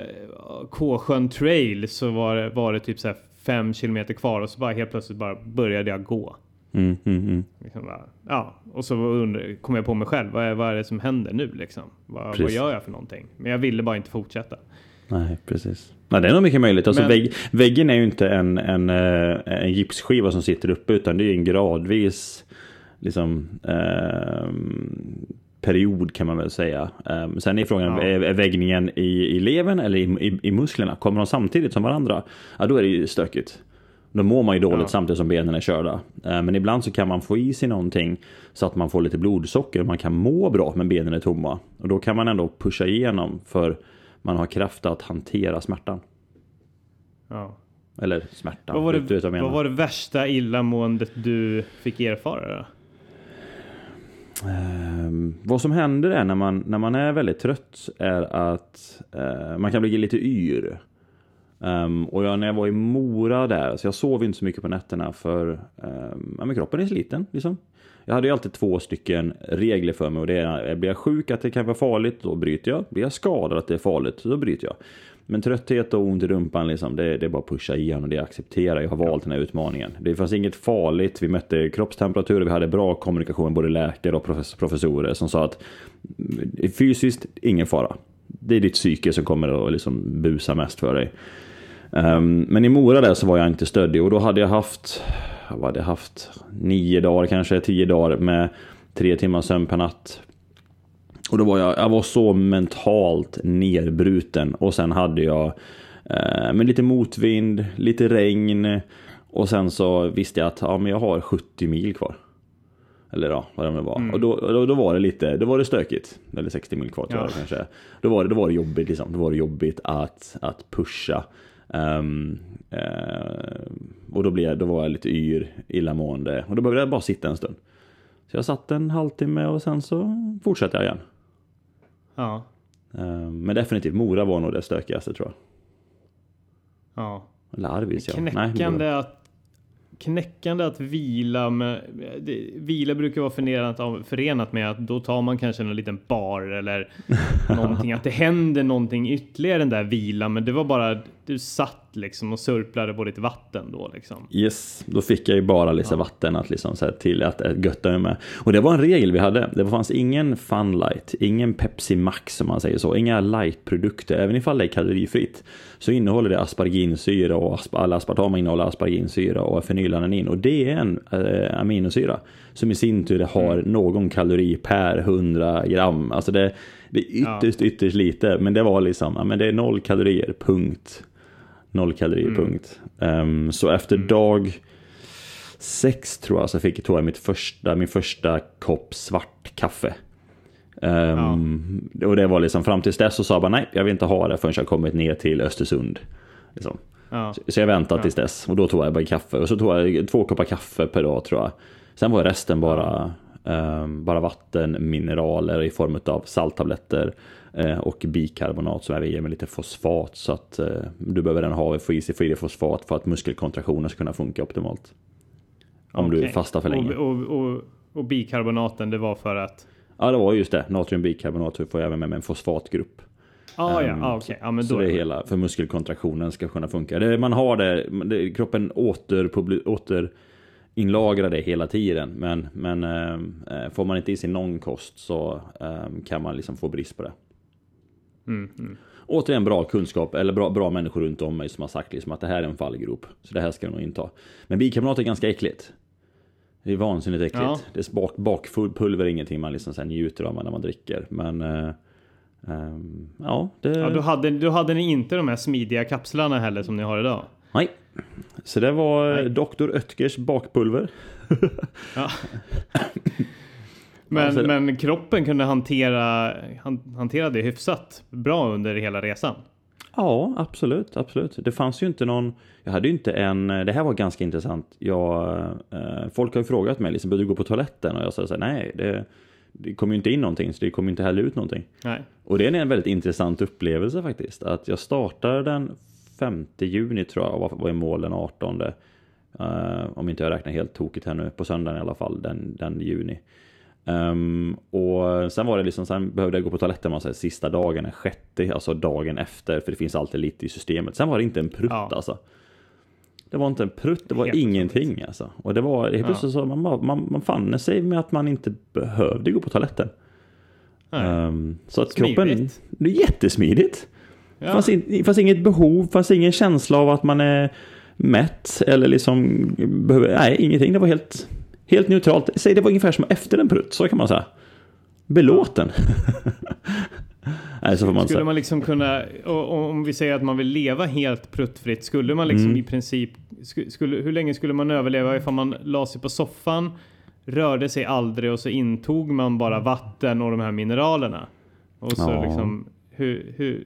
K-sjön trail så var det, var det typ så fem kilometer kvar och så bara helt plötsligt bara började jag gå. Mm, mm, mm. Liksom bara, ja, och så under, kom jag på mig själv. Vad är, vad är det som händer nu liksom? Vad, vad gör jag för någonting? Men jag ville bara inte fortsätta. Nej, precis. Nej, det är nog mycket möjligt. Alltså, Men- vägg, väggen är ju inte en, en, eh, en gipsskiva som sitter uppe utan det är en gradvis liksom, ehm, period kan man väl säga. Um, sen är frågan, Ja. är, väggningen i, i levern eller i, i, i musklerna? Kommer de samtidigt som varandra? Ja, då är det ju stökigt. Då mår man ju dåligt Ja. samtidigt som benen är körda. Eh, Men ibland så kan man få i sig någonting så att man får lite blodsocker och man kan må bra men benen är tomma. Och då kan man ändå pusha igenom för man har kraft att hantera smärtan. Ja. Eller smärtan, Vad var, det, vad var det värsta illamåendet du fick erfara då? Eh, vad som händer är när man, när man är väldigt trött är att eh, man kan bli lite yr. Um, och jag, när jag var i Mora där, så jag sov inte så mycket på nätterna för um, ja, men kroppen är sliten. Liksom. Jag hade ju alltid två stycken regler för mig och det är blir jag sjuk att det kan vara farligt, då bryter jag. Blir jag skadad att det är farligt, då bryter jag. Men trötthet och ont i rumpan, liksom, det, det är bara att pusha igenom, det accepterar jag har valt den här utmaningen. Det fanns inget farligt, vi mätte kroppstemperatur, vi hade bra kommunikation med både läkare och professorer som sa att mm, fysiskt, ingen fara. Det är ditt psyke som kommer att liksom busa mest för dig. Um, men i Mora där så var jag inte stöddig och då hade jag haft, vad hade jag haft, nio dagar kanske, tio dagar med tre timmar sömn per natt. Och då var jag, jag var så mentalt nerbruten och sen hade jag eh, med lite motvind, lite regn och sen så visste jag att ja, men jag har 70 mil kvar. Eller ja, vad det nu var. Och då, då, då var det lite, då var det stökigt. Eller 60 mil kvar tror Ja. jag kanske. Då var det, då var det jobbigt liksom. Då var det jobbigt att, att pusha. Ehm, eh, och då, blev, då var jag lite yr, illamående. Och då behövde jag bara sitta en stund. Så jag satt en halvtimme och sen så fortsatte jag igen. Ja. Ehm, men definitivt, Mora var nog det stökigaste tror jag. ja. Eller. Nej, Mora. Knäckande att Knäckande att vila med, det, Vila brukar vara förenat, förenat med att då tar man kanske en liten bar eller någonting. Att det händer någonting ytterligare den där vilan. Men det var bara, du satt liksom och surplade på ditt vatten då liksom. Yes, då fick jag ju bara lite vatten att liksom så här till att götta med. Och det var en regel vi hade. Det fanns ingen Funlight, ingen Pepsi Max som man säger så, inga lightprodukter. Även ifall det är kalorifritt så innehåller det asparginsyra och asp alla aspartam innehåller asparginsyra och fenylalanin och det är en eh, aminosyra som i sin tur har någon kalori per 100 gram. Alltså det, det är ytterst, ytterst lite, men det var liksom, ja, men det är noll kalorier, punkt. Noll kalorier, punkt. Ehm, så efter dag sex tror jag så fick tog jag mitt första, min första kopp svart kaffe. Ehm, Och det var liksom fram tills dess så sa jag bara nej, jag vill inte ha det förrän jag kommit ner till Östersund. Liksom. Ja. Så jag väntade tills dess och då tog jag bara kaffe och så tog jag två koppar kaffe per dag tror jag. Sen var resten bara, ehm, bara vatten, mineraler i form av salttabletter och bikarbonat som jag ger med lite fosfat så att eh, du behöver den ha få i sig för fosfat för att muskelkontraktionen ska kunna funka optimalt. Om du Okej. fastar för länge. Och, och, och, och bikarbonaten det var för att Ja det var just det, natriumbikarbonat får jag även med mig en fosfatgrupp. Ah, ja, Ehm, ah, okej. Ja, men så då det är hela, för muskelkontraktionen ska kunna funka. Det, man har det, det kroppen åter, åter det hela tiden. Men, men eh, får man inte i sig någon kost så eh, kan man liksom få brist på det. Mm, mm. Återigen bra kunskap, eller bra, bra människor runt om mig som har sagt liksom att det här är en fallgrop. Så det här ska jag nog inta. Men bikarbonat är ganska äckligt. Det är vansinnigt äckligt. Ja. Det är bak, bakfull pulver är ingenting man liksom sen njuter av när man dricker. Men eh, Um, ja, det... ja då, hade, då hade ni inte de här smidiga kapslarna heller som ni har idag? Nej. Så det var Nej. Dr. Oetkers bakpulver. ja. men, alltså, men kroppen kunde hantera, hantera det hyfsat bra under hela resan? Ja, absolut, absolut. Det fanns ju inte någon, jag hade ju inte en, det här var ganska intressant. Jag, eh, folk har ju frågat mig, liksom, bör du gå på toaletten? Och jag sa så nej, det, det kommer ju inte in någonting, så det kommer inte heller ut någonting. Nej. Och det är en väldigt intressant upplevelse faktiskt. Att jag startade den 5 juni tror jag, var, var i mål den 18. Uh, eh, om inte jag räknar helt tokigt här nu, på söndagen i alla fall, den, den juni. Um, och sen var det liksom, sen behövde jag gå på toaletten man säger, sista dagen, den sjätte, alltså dagen efter, för det finns alltid lite i systemet. Sen var det inte en prutt ja. alltså. Det var inte en prutt, det var helt ingenting sant. alltså. Och det var helt plötsligt ja. så, man, man, man fann sig med att man inte behövde gå på toaletten. Um, så att Smidigt. kroppen, det är jättesmidigt. Ja. Fanns, in, fanns inget behov, fanns ingen känsla av att man är mätt eller liksom behöver, nej ingenting, det var helt Helt neutralt. Säg det var ungefär som efter en prutt, så kan man säga. Belåten. Nej, så får man skulle säga. man liksom kunna, om vi säger att man vill leva helt pruttfritt, skulle man liksom mm. i princip, skulle, hur länge skulle man överleva ifall man la sig på soffan, rörde sig aldrig och så intog man bara vatten och de här mineralerna? Och så ja. liksom, hur, hur,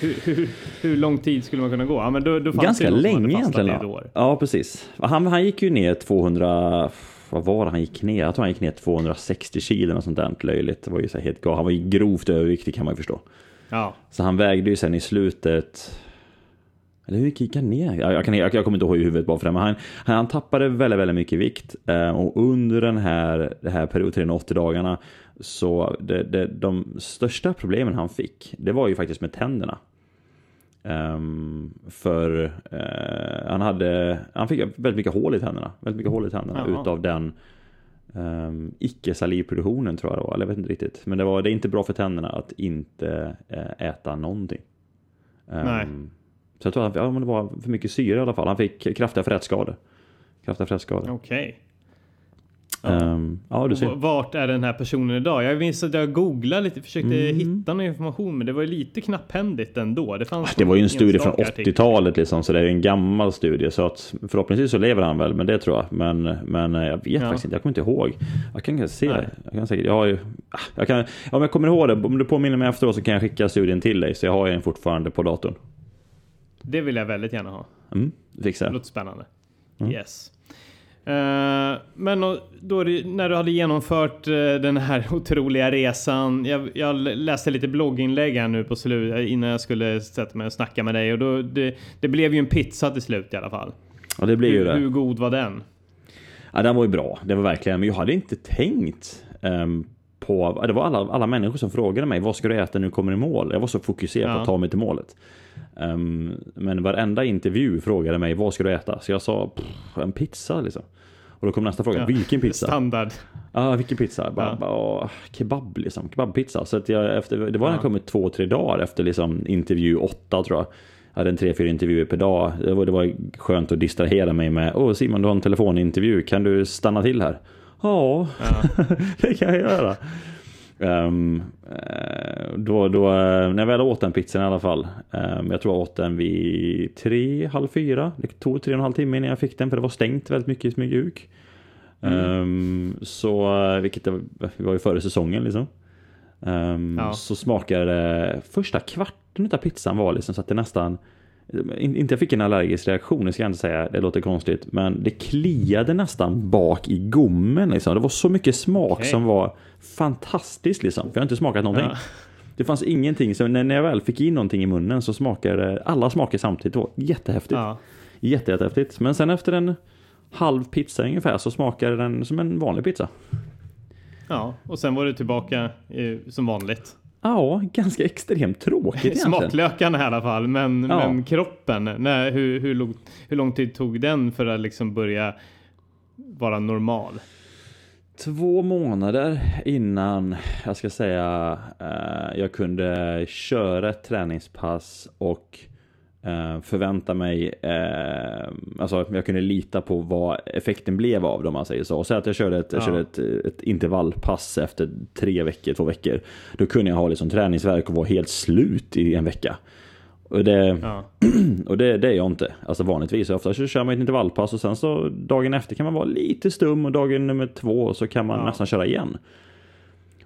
hur, hur, hur, lång tid skulle man kunna gå? Ja, men då, då Ganska länge egentligen. Ja, precis. Han, han gick ju ner 200, vad var det han gick ner? Jag tror han gick ner 260 kilo och sånt där löjligt. Det var ju så helt galet. Han var ju grovt överviktig kan man ju förstå. Ja. Så han vägde ju sen i slutet eller hur gick han ner? Jag, jag, kan, jag, jag kommer inte ihåg i huvudet bara för det, men han, han tappade väldigt, väldigt mycket vikt. Eh, och under den här, det här perioden, 380 dagarna, så det, det, de största problemen han fick, det var ju faktiskt med tänderna. Um, för uh, han hade, han fick väldigt mycket hål i tänderna. Väldigt mycket hål i tänderna Jaha. utav den um, icke-salivproduktionen tror jag det var. Eller jag vet inte riktigt. Men det, var, det är inte bra för tänderna att inte uh, äta någonting. Um, Nej. Så jag tror att ja, det var för mycket syre i alla fall. Han fick kraftiga frätskador. Kraftiga frätskador. Okej. Okay. Um, ja, du ser. Vart är den här personen idag? Jag minns att jag googlade lite, försökte mm. hitta någon information, men det var lite knapphändigt ändå. Det, fanns det var ju en studie från 80-talet liksom, så det är en gammal studie. Så att förhoppningsvis så lever han väl, men det tror jag. Men, men eh, jag vet ja. faktiskt inte, jag kommer inte ihåg. Jag kan se det. Jag kan säkert, jag har ju, ah, jag kan, om jag kommer ihåg det, om du påminner mig efteråt så kan jag skicka studien till dig. Så jag har den fortfarande på datorn. Det vill jag väldigt gärna ha. Mm, fixar Det låter spännande. Mm. Yes. Uh, men då när du hade genomfört uh, den här otroliga resan. Jag, jag, läste lite blogginlägg här nu på slutet eh, innan jag skulle sätta mig och snacka med dig och då, det, det blev ju en pizza till slut i alla fall. Ja, det blev hur, ju det. Hur god var den? Ja, den var ju bra. Det var verkligen, men jag hade inte tänkt um, på, det var alla, alla människor som frågade mig vad ska du äta när du kommer i mål? Jag var så fokuserad ja. på att ta mig till målet. Um, men varenda intervju frågade mig vad ska du äta? Så jag sa en pizza liksom. Och då kom nästa fråga, ja, vilken pizza? Standard. Ja, vilken pizza? Bara, ja. bara, kebab liksom, kebabpizza. Så att jag, efter, det var när jag kommit två, tre dagar efter liksom, intervju åtta tror jag. Jag hade en tre, fyra intervjuer per dag. Det var, det var skönt att distrahera mig med, åh Simon du har en telefonintervju, kan du stanna till här? Ja, ja. det kan jag göra. Um, då, då, när jag väl åt den pizzan i alla fall. Um, jag tror jag åt den vid tre, halv fyra. Det tog tre och en halv timme innan jag fick den för det var stängt väldigt mycket i Smygehuk. Mm. Um, så, vilket det var ju före säsongen liksom. Um, ja. Så smakade det, första kvarten av pizzan var liksom så att det nästan inte jag fick en allergisk reaktion, det ska jag inte säga, det låter konstigt. Men det kliade nästan bak i gommen. Liksom. Det var så mycket smak okay. som var fantastiskt. Liksom. För jag har inte smakat någonting. Ja. Det fanns ingenting, så när jag väl fick in någonting i munnen så smakade alla smaker samtidigt. Det var jättehäftigt. Ja. Jätte, jättehäftigt. Men sen efter en halv pizza ungefär så smakade den som en vanlig pizza. Ja, och sen var det tillbaka eh, som vanligt. Ja, ganska extremt tråkigt egentligen. Smaklökarna i alla fall, men, ja. men kroppen, nej, hur, hur, lång, hur lång tid tog den för att liksom börja vara normal? Två månader innan jag ska säga eh, jag kunde köra ett träningspass och Uh, förvänta mig, uh, alltså jag kunde lita på vad effekten blev av det om man säger så. Och säg att jag körde, ett, ja. jag körde ett, ett, intervallpass efter tre veckor, två veckor. Då kunde jag ha liksom träningsverk och vara helt slut i en vecka. Och det, ja. och det, det är jag inte. Alltså vanligtvis. Ofta så kör man ett intervallpass och sen så dagen efter kan man vara lite stum och dagen nummer två så kan man ja. nästan köra igen.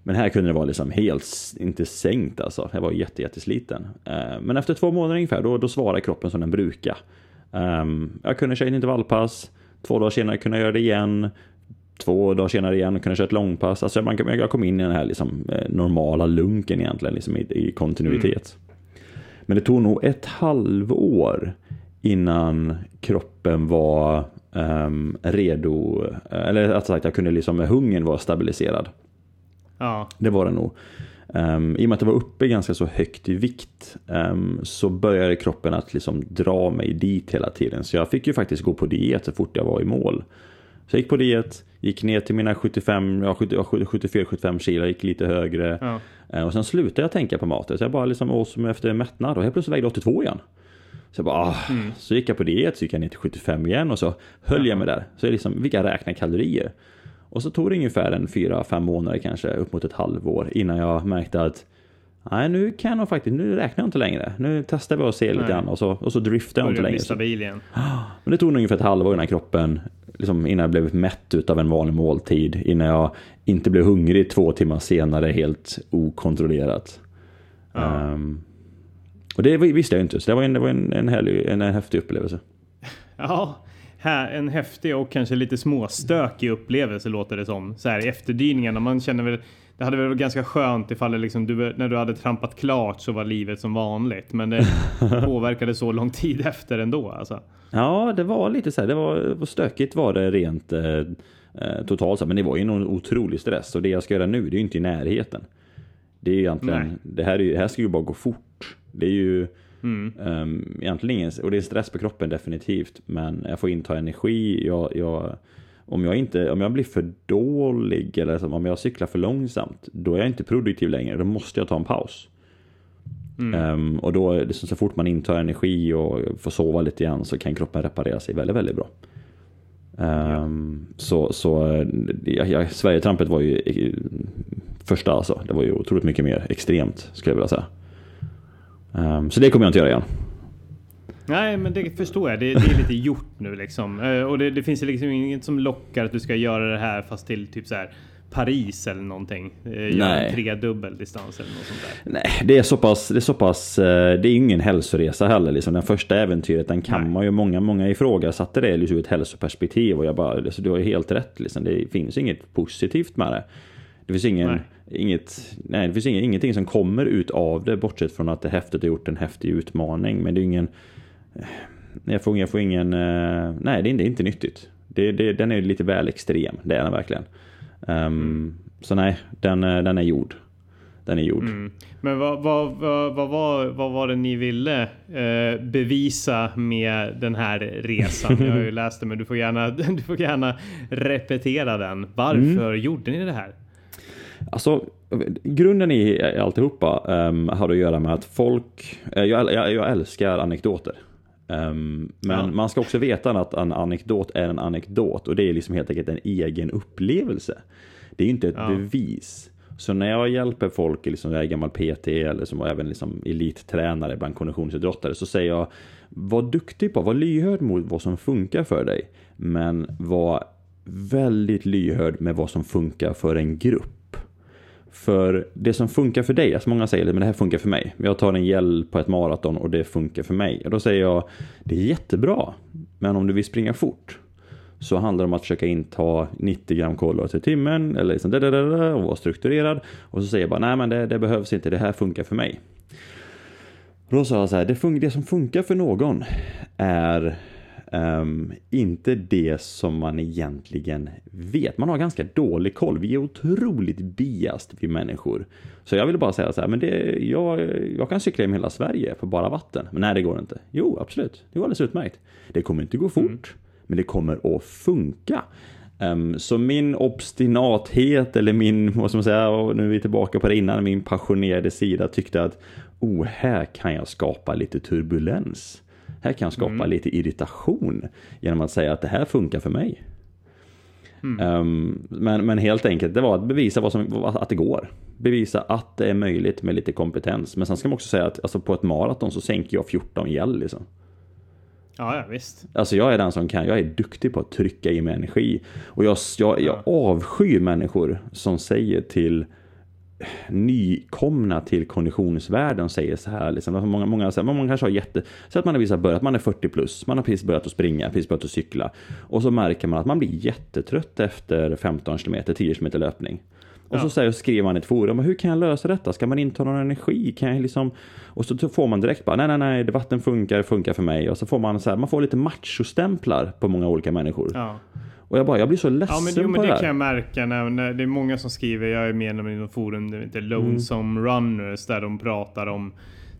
Men här kunde det vara liksom helt, inte sänkt alltså. Jag var jätte, jättesliten. Uh, men efter två månader ungefär, då, då svarar kroppen som den brukar. Um, jag kunde köra ett intervallpass, två dagar senare kunde jag göra det igen. Två dagar senare igen kunde jag köra ett långpass. Alltså man, jag kom in i den här liksom, eh, normala lunken egentligen, liksom i, i kontinuitet. Mm. Men det tog nog ett halvår innan kroppen var um, redo, eller att sagt jag kunde liksom, hungern var stabiliserad. Ja. Det var det nog. Um, I och med att det var uppe ganska så högt i vikt um, så började kroppen att liksom dra mig dit hela tiden. Så jag fick ju faktiskt gå på diet så fort jag var i mål. Så jag gick på diet, gick ner till mina 75, ja, 74-75 kilo, gick lite högre. Ja. Uh, och sen slutade jag tänka på maten. Så jag bara liksom åt som efter mättnad och helt plötsligt vägde 82 igen. Så jag bara, ah. mm. så gick jag på diet, så gick jag ner till 75 igen och så höll ja. jag mig där. Så jag liksom, jag räkna kalorier. Och så tog det ungefär en fyra, fem månader kanske, upp mot ett halvår innan jag märkte att Nej, nu kan jag faktiskt, nu räknar jag inte längre. Nu testar vi och ser lite grann och så, och så driftar jag inte längre. stabil igen. Men det tog nog ungefär ett halvår innan kroppen, liksom innan jag blev mätt utav en vanlig måltid. Innan jag inte blev hungrig två timmar senare helt okontrollerat. Ja. Um, och det visste jag inte, så det var en, det var en, en, härlig, en, en häftig upplevelse. Ja, här, en häftig och kanske lite småstökig upplevelse låter det som. Så här efterdyningarna. Man känner väl, det hade väl varit ganska skönt ifall det liksom, du, när du hade trampat klart så var livet som vanligt. Men det påverkade så lång tid efter ändå alltså. Ja, det var lite så här. Det var, stökigt var det rent eh, eh totalt. Men det var ju en otrolig stress. Och det jag ska göra nu, det är ju inte i närheten. Det är ju egentligen, det här, är, det här ska ju bara gå fort. Det är ju Mm. Um, egentligen ingen, och det är stress på kroppen definitivt, men jag får inta energi. Jag, jag, om, jag inte, om jag blir för dålig eller om jag cyklar för långsamt, då är jag inte produktiv längre. Då måste jag ta en paus. Mm. Um, och då, det så, så fort man intar energi och får sova lite grann så kan kroppen reparera sig väldigt, väldigt bra. Um, ja. Så, så ja, ja, Sverigetrampet var ju första alltså. Det var ju otroligt mycket mer extremt skulle jag vilja säga. Um, så det kommer jag inte göra igen. Nej, men det förstår jag. Det, det är lite gjort nu liksom. Uh, och det, det finns liksom inget som lockar att du ska göra det här fast till typ så här Paris eller någonting. Uh, Nej. tre distans eller något sånt där. Nej, det är så pass, det är så pass, uh, det är ingen hälsoresa heller liksom. Den första äventyret, den kan Nej. man ju, många, många ifrågasatte det liksom ur ett hälsoperspektiv och jag bara, alltså, du har ju helt rätt liksom. Det finns inget positivt med det. Det finns ingen, nej. Inget, nej, det finns inget, ingenting som kommer ut av det bortsett från att det häftigt har gjort en häftig utmaning. Men det är ingen, jag får, jag får ingen, eh, nej det är, det är inte nyttigt. Det, det, den är lite väl extrem, det är den verkligen. Um. Så nej, den, eh, den är gjord. Den är gjord. Mm. Men vad, vad, vad, vad, var, vad var det ni ville eh, bevisa med den här resan? Jag har ju läst det men du får gärna, du får gärna repetera den. Varför mm. gjorde ni det här? Alltså, grunden i alltihopa um, har att göra med att folk, uh, jag, jag, jag, älskar anekdoter. Um, men ja. man ska också veta att en anekdot är en anekdot och det är liksom helt enkelt en egen upplevelse. Det är inte ett ja. bevis. Så när jag hjälper folk, liksom jag är gammal PT eller som även liksom elittränare bland konditionsidrottare, så säger jag var duktig på, var lyhörd mot vad som funkar för dig. Men var väldigt lyhörd med vad som funkar för en grupp. För det som funkar för dig, alltså många säger att det här funkar för mig. Jag tar en gel på ett maraton och det funkar för mig. Och då säger jag, det är jättebra. Men om du vill springa fort så handlar det om att försöka inta 90 gram kolhydrater i timmen eller liksom och vara strukturerad. Och så säger jag bara, nej men det, det behövs inte, det här funkar för mig. Och då sa jag så här, det, det som funkar för någon är Um, inte det som man egentligen vet. Man har ganska dålig koll. Vi är otroligt biast, vi människor. Så jag vill bara säga så här, men det, jag, jag kan cykla genom hela Sverige på bara vatten. Men nej, det går inte. Jo, absolut. Det går alldeles utmärkt. Det kommer inte gå fort, mm. men det kommer att funka. Um, så min obstinathet eller min, vad ska man säga, och nu är vi tillbaka på det innan, min passionerade sida tyckte att oh, här kan jag skapa lite turbulens. Här kan jag skapa lite irritation genom att säga att det här funkar för mig. Um, men, men helt enkelt, det var att bevisa vad som, att det går. Bevisa att det är möjligt med lite kompetens. Men sen ska man också säga att alltså, på ett maraton så sänker jag 14 gäll liksom. Ja, ja visst. Alltså jag är den som kan, jag är duktig på att trycka i mig energi. Och jag, jag, jag avskyr människor som säger till nykomna till konditionsvärlden säger så här. Liksom, alltså, många, många, så här, man kanske har jätte... Så att man har precis börjat, man är 40 plus, man har precis börjat att springa, precis börjat att cykla. Och så märker man att man blir jättetrött efter 15 km, 10 km löpning. Och så, säger, skriver man i ett forum, hur kan jag lösa detta? Ska man inte ha någon energi? Kan jag liksom... Och så får man direkt bara, nej, nej, nej, det vatten funkar, det funkar för mig. Och så får man så här, man får lite machostämplar på många olika människor. Ja. Och jag bara, jag blir så ledsen Ja men, jo, men på det det här. kan jag märka när, när det är många som skriver, jag är medlem i något forum, det heter Lonesome Runners, där de pratar om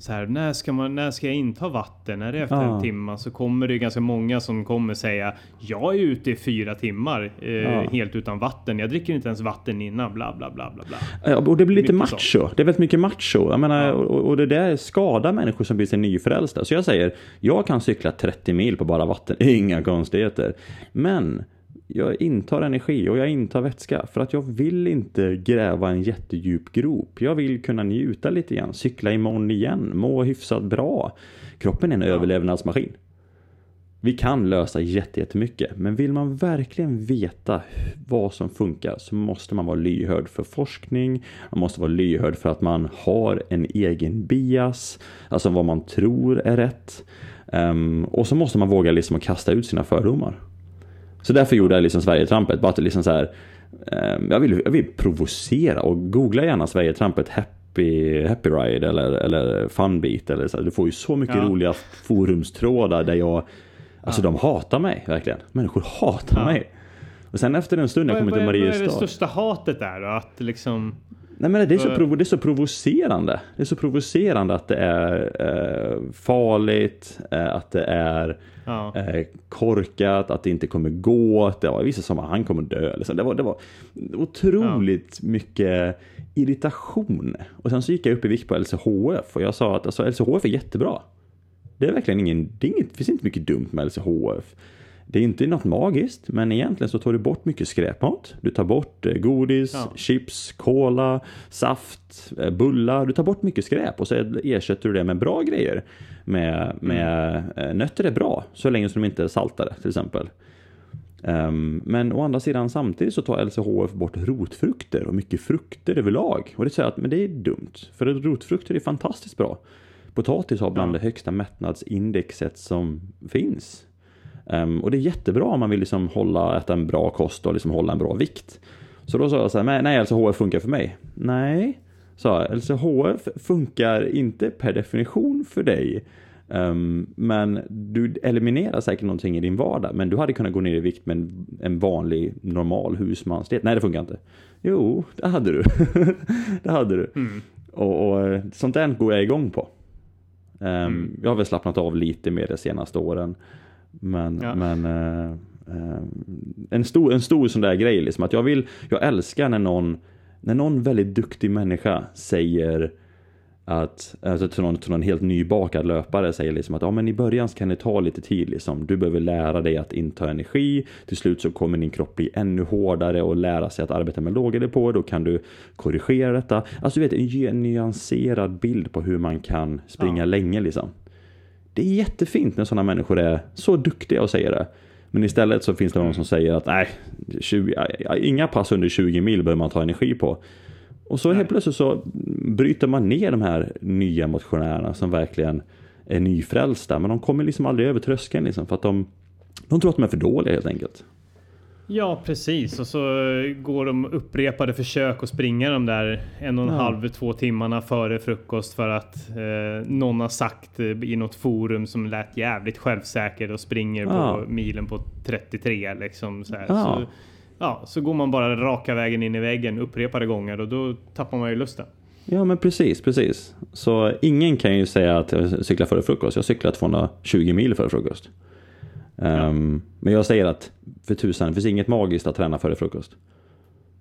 så här, när ska, man, när ska jag inta vatten? Är det efter Ja. en timme? Så kommer det ganska många som kommer säga Jag är ute i fyra timmar eh, Ja. helt utan vatten. Jag dricker inte ens vatten innan. Bla bla bla bla bla. Ja, och det blir lite Mycket macho. Det är väldigt mycket macho. Jag menar, och, och det där skadar människor som blir sig nyfrälsta. Så jag säger, jag kan cykla 30 mil på bara vatten. Inga konstigheter. Men jag intar energi och jag intar vätska för att jag vill inte gräva en jättedjup grop. Jag vill kunna njuta lite grann, cykla imorgon igen, må hyfsat bra. Kroppen är en överlevnadsmaskin. Vi kan lösa jätte- jättemycket, men vill man verkligen veta vad som funkar så måste man vara lyhörd för forskning, man måste vara lyhörd för att man har en egen bias, alltså vad man tror är rätt. Ehm, och så måste man våga liksom kasta ut sina fördomar. Så därför gjorde jag liksom Sverigetrampet, bara att liksom så här, ehm, jag, vill, jag vill provocera och googla gärna Sverigetrampet happy, happy ride eller, eller funbeat eller så. Du får ju så mycket Ja. roliga forumstrådar där jag, alltså de hatar mig verkligen. Människor hatar Ja. mig. Och sen efter en stund jag kommer till vad, vad är det Mariestad. största hatet där då? Att liksom... Nej men det är, så Vad- provo- det är så provocerande. Det är så provocerande att det är eh, farligt, eh, att det är Ja. eh, korkat, att det inte kommer gå. Att det var vissa som att han kommer dö. Liksom. Det, var, det var otroligt mycket irritation. Och sen så gick jag upp i vikt på LCHF och jag sa att alltså, LCHF är jättebra. Det är verkligen ingen, det, är inget, det finns inte mycket dumt med LCHF. Det är inte något magiskt, men egentligen så tar du bort mycket skräpmat. Du tar bort eh, godis, Ja. chips, cola, saft, eh, bullar. Du tar bort mycket skräp och så ersätter du det med bra grejer. Med, med eh, nötter är bra, så länge som de inte är saltade till exempel. Ehm, men å andra sidan samtidigt så tar LCHF bort rotfrukter och mycket frukter överlag. Och det säger att men det är dumt, för rotfrukter är fantastiskt bra. Potatis har bland Ja. det högsta mättnadsindexet som finns. Ehm, och det är jättebra om man vill liksom hålla, äta en bra kost och liksom hålla en bra vikt. Så då sa jag så här, "Nej, LCHF funkar för mig. Nej, sa jag, LCHF funkar inte per definition för dig. Ehm, men du eliminerar säkert någonting i din vardag. Men du hade kunnat gå ner i vikt med en, en vanlig normal husmansdiet. Nej, det funkar inte. Jo, det hade du. det hade du. Mm. Och, och sånt där går jag igång på. Ehm, Jag har väl slappnat av lite mer de senaste åren. Men, Ja. men eh, eh, en, stor, en stor sån där grej liksom att jag vill, jag älskar när någon, när någon väldigt duktig människa säger att, alltså till någon, till någon helt nybakad löpare säger liksom att ja, men i början kan det ta lite tid liksom. Du behöver lära dig att inta energi. Till slut så kommer din kropp bli ännu hårdare och lära sig att arbeta med låga depåer. Då kan du korrigera detta. Alltså du vet, en nyanserad bild på hur man kan springa Ja. länge liksom. Det är jättefint när sådana människor är så duktiga och säger det. Men istället så finns det någon som säger att nej, 20, inga pass under 20 mil behöver man ta energi på. Och så helt plötsligt så bryter man ner de här nya motionärerna som verkligen är nyfrälsta. Men de kommer liksom aldrig över tröskeln liksom för att de, de tror att de är för dåliga helt enkelt. Ja, precis. Och så går de upprepade försök att springa de där en och en Ja. halv, två timmarna före frukost för att eh, någon har sagt eh, i något forum som lät jävligt självsäker och springer Ja. på milen på 33 liksom. Så. Ja. Så, ja, så går man bara raka vägen in i väggen upprepade gånger och då tappar man ju lusten. Ja men precis, precis. Så ingen kan ju säga att jag cyklar före frukost. Jag cyklar 220 mil före frukost. Ehm, Men jag säger att för tusan, det finns inget magiskt att träna före frukost.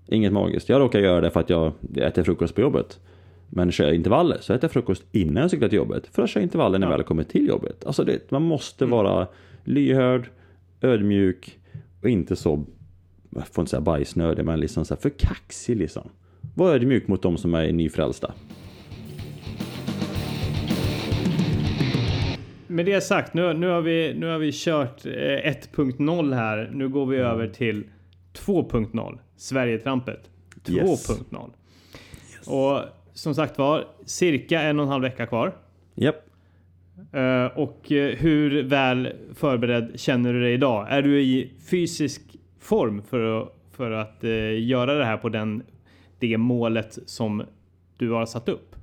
Inget magiskt. Jag råkar göra det för att jag äter frukost på jobbet. Men kör jag intervaller så äter jag frukost innan jag cyklar till jobbet. För att köra intervaller när jag väl kommer till jobbet. Alltså det, man måste vara lyhörd, ödmjuk och inte så, jag får inte säga bajsnödig, men liksom så här för kaxig liksom. Var ödmjuk mot de som är nyfrälsta. Med det sagt, nu, nu, har, vi, nu har vi kört eh, 1.0 här. Nu går vi över till 2.0. Sverigetrampet 2.0. Yes. Och som sagt var, cirka en och en halv vecka kvar. Japp. Eh, och eh, hur väl förberedd känner du dig idag? Är du i fysisk form för att, för att eh, göra det här på den, det målet som du har satt upp?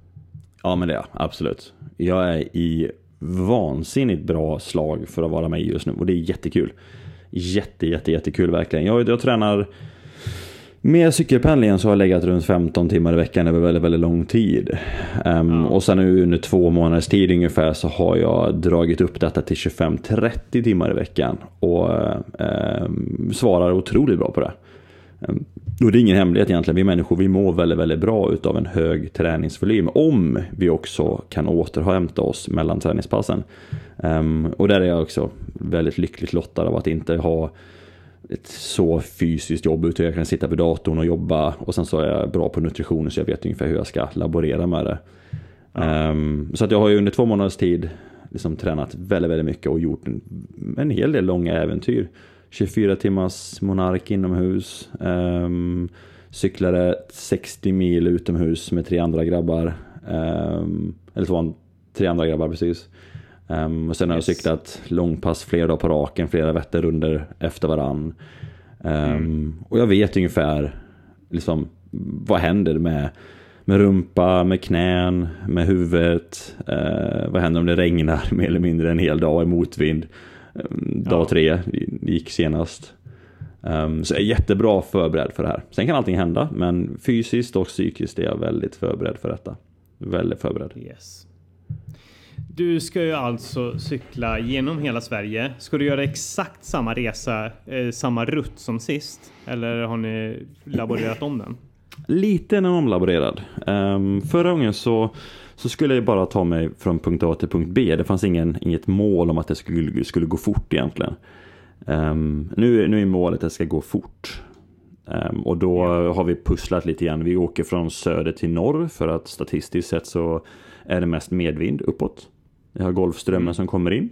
Ja men det är jag, absolut. Jag är i vansinnigt bra slag för att vara med just nu och det är jättekul. Jätte, jätte, jättekul verkligen. Jag, jag tränar med cykelpendlingen så har jag legat runt 15 timmar i veckan över väldigt, väldigt lång tid. Um, Och sen nu under två månaders tid ungefär så har jag dragit upp detta till 25-30 timmar i veckan. Och um, svarar otroligt bra på det. Um, och det är ingen hemlighet egentligen. Vi människor vi mår väldigt, väldigt bra utav en hög träningsvolym. Om vi också kan återhämta oss mellan träningspassen. Um, och där är jag också väldigt lyckligt lottad av att inte ha ett så fysiskt jobb utan jag kan sitta vid datorn och jobba och sen så är jag bra på nutrition så jag vet ungefär hur jag ska laborera med det. Ja. Um, så att jag har ju under två månaders tid liksom tränat väldigt, väldigt mycket och gjort en, en hel del långa äventyr. 24 timmars monark inomhus. Um, cyklade 60 mil utomhus med tre andra grabbar. Um, eller två, tre andra grabbar precis. Um, och sen har jag cyklat långpass flera dagar på raken, flera vetter under efter varann. Um, mm. Och jag vet ungefär liksom, vad händer med, med rumpa, med knän, med huvudet. Uh, vad händer om det regnar mer eller mindre en hel dag i motvind. Um, dag ja. tre gick senast. Um, så jag är jättebra förberedd för det här. Sen kan allting hända, men fysiskt och psykiskt är jag väldigt förberedd för detta. Väldigt förberedd. Yes. Du ska ju alltså cykla genom hela Sverige. Ska du göra exakt samma resa, eh, samma rutt som sist? Eller har ni laborerat om den? Lite en omlaborerad. Um, förra gången så, så skulle jag bara ta mig från punkt A till punkt B. Det fanns ingen, inget mål om att det skulle, skulle gå fort egentligen. Um, nu, nu är målet att det ska gå fort. Um, och då har vi pusslat lite grann. Vi åker från söder till norr för att statistiskt sett så är det mest medvind uppåt. Vi har Golfströmmen mm. som kommer in.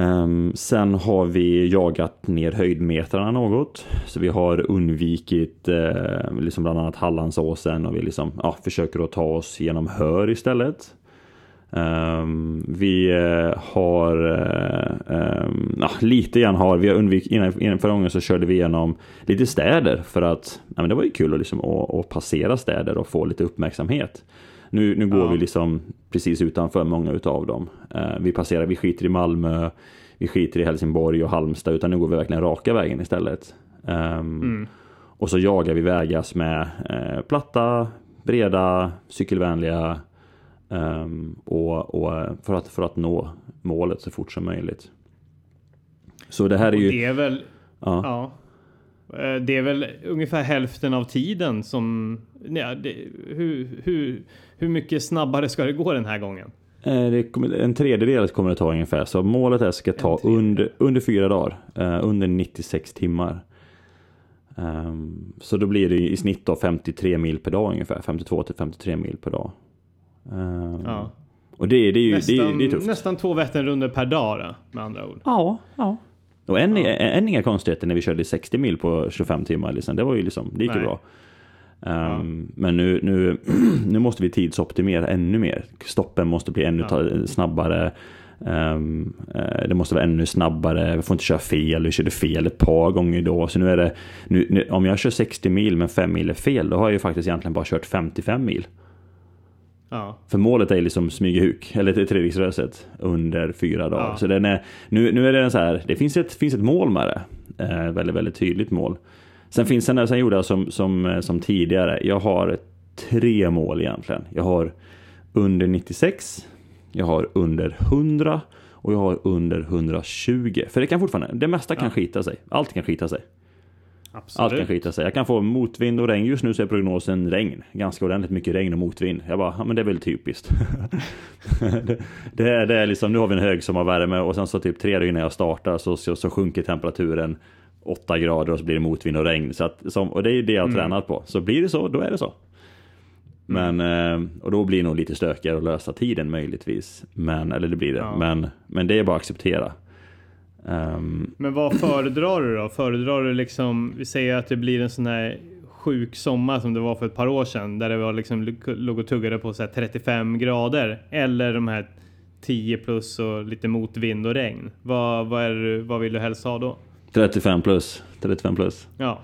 Um, sen har vi jagat ner höjdmetrarna något. Så vi har undvikit uh, liksom bland annat Hallandsåsen och vi liksom, ja, försöker att ta oss genom Hör istället. Um, vi uh, har uh, um, ja, lite grann har vi undvikit, innan, innan förra gången så körde vi igenom lite städer för att ja, men det var ju kul att, liksom, att, att passera städer och få lite uppmärksamhet. Nu, nu går ja. vi liksom precis utanför många utav dem. Eh, vi passerar, vi skiter i Malmö, vi skiter i Helsingborg och Halmstad, utan nu går vi verkligen raka vägen istället. Um, mm. Och så jagar vi vägar med eh, platta, breda, cykelvänliga um, och, och, för, att, för att nå målet så fort som möjligt. Så det här är ju... Det är väl... Ja. ja. Eh, det är väl ungefär hälften av tiden som... Ja, det, hur, hur, hur mycket snabbare ska det gå den här gången? Eh, kommer, en tredjedel kommer det ta ungefär. Så målet är att ska ta under, under fyra dagar. Uh, under 96 timmar. Um, så då blir det i snitt då 53 mil per dag ungefär. 52 till 53 mil per dag. Um, ja. Och det, det är ju nästan, det, det är tufft. Nästan två Vätternrundor per dag då, med andra ord. Ja, ja. Och än, ja. än inga konstigheter när vi körde 60 mil på 25 timmar. Liksom. Det var ju liksom, det gick ju bra. Um, ja. Men nu, nu, nu måste vi tidsoptimera ännu mer. Stoppen måste bli ännu ja. snabbare. Um, uh, det måste vara ännu snabbare. Vi får inte köra fel. Vi körde fel ett par gånger då. Så nu är det, nu, nu, om jag kör 60 mil men 5 mil är fel, då har jag ju faktiskt egentligen bara kört 55 mil. Ja. För målet är liksom Smygehuk, eller Treriksröset, under fyra dagar. Ja. Så den är, nu, nu är det så här, det finns ett, finns ett mål med det. Eh, väldigt, väldigt tydligt mål. Sen finns det, sen gjorde jag som, som, eh, som tidigare, jag har tre mål egentligen. Jag har under 96, jag har under 100 och jag har under 120. För det kan fortfarande, det mesta kan ja. skita sig. Allt kan skita sig. Absolut. Allt kan skita sig. Jag kan få motvind och regn. Just nu så är prognosen regn. Ganska ordentligt mycket regn och motvind. Jag bara, ja men det är väl typiskt. det, det, är, det är liksom, nu har vi en högsommarvärme och sen så typ tre dagar innan jag startar så, så, så sjunker temperaturen 8 grader och så blir det motvind och regn. Så att, som, och det är det jag har mm. tränat på. Så blir det så, då är det så. Men, mm. och då blir det nog lite stökigare att lösa tiden möjligtvis. Men, eller det blir det. Ja. Men, men det är bara att acceptera. Um, men vad föredrar du då? Föredrar du liksom, vi säger att det blir en sån här sjuk sommar som det var för ett par år sedan där det var liksom låg och tuggade på så 35 grader eller de här 10 plus och lite motvind och regn. Vad, vad, är, vad vill du helst ha då? 35 plus. 35 plus. Ja.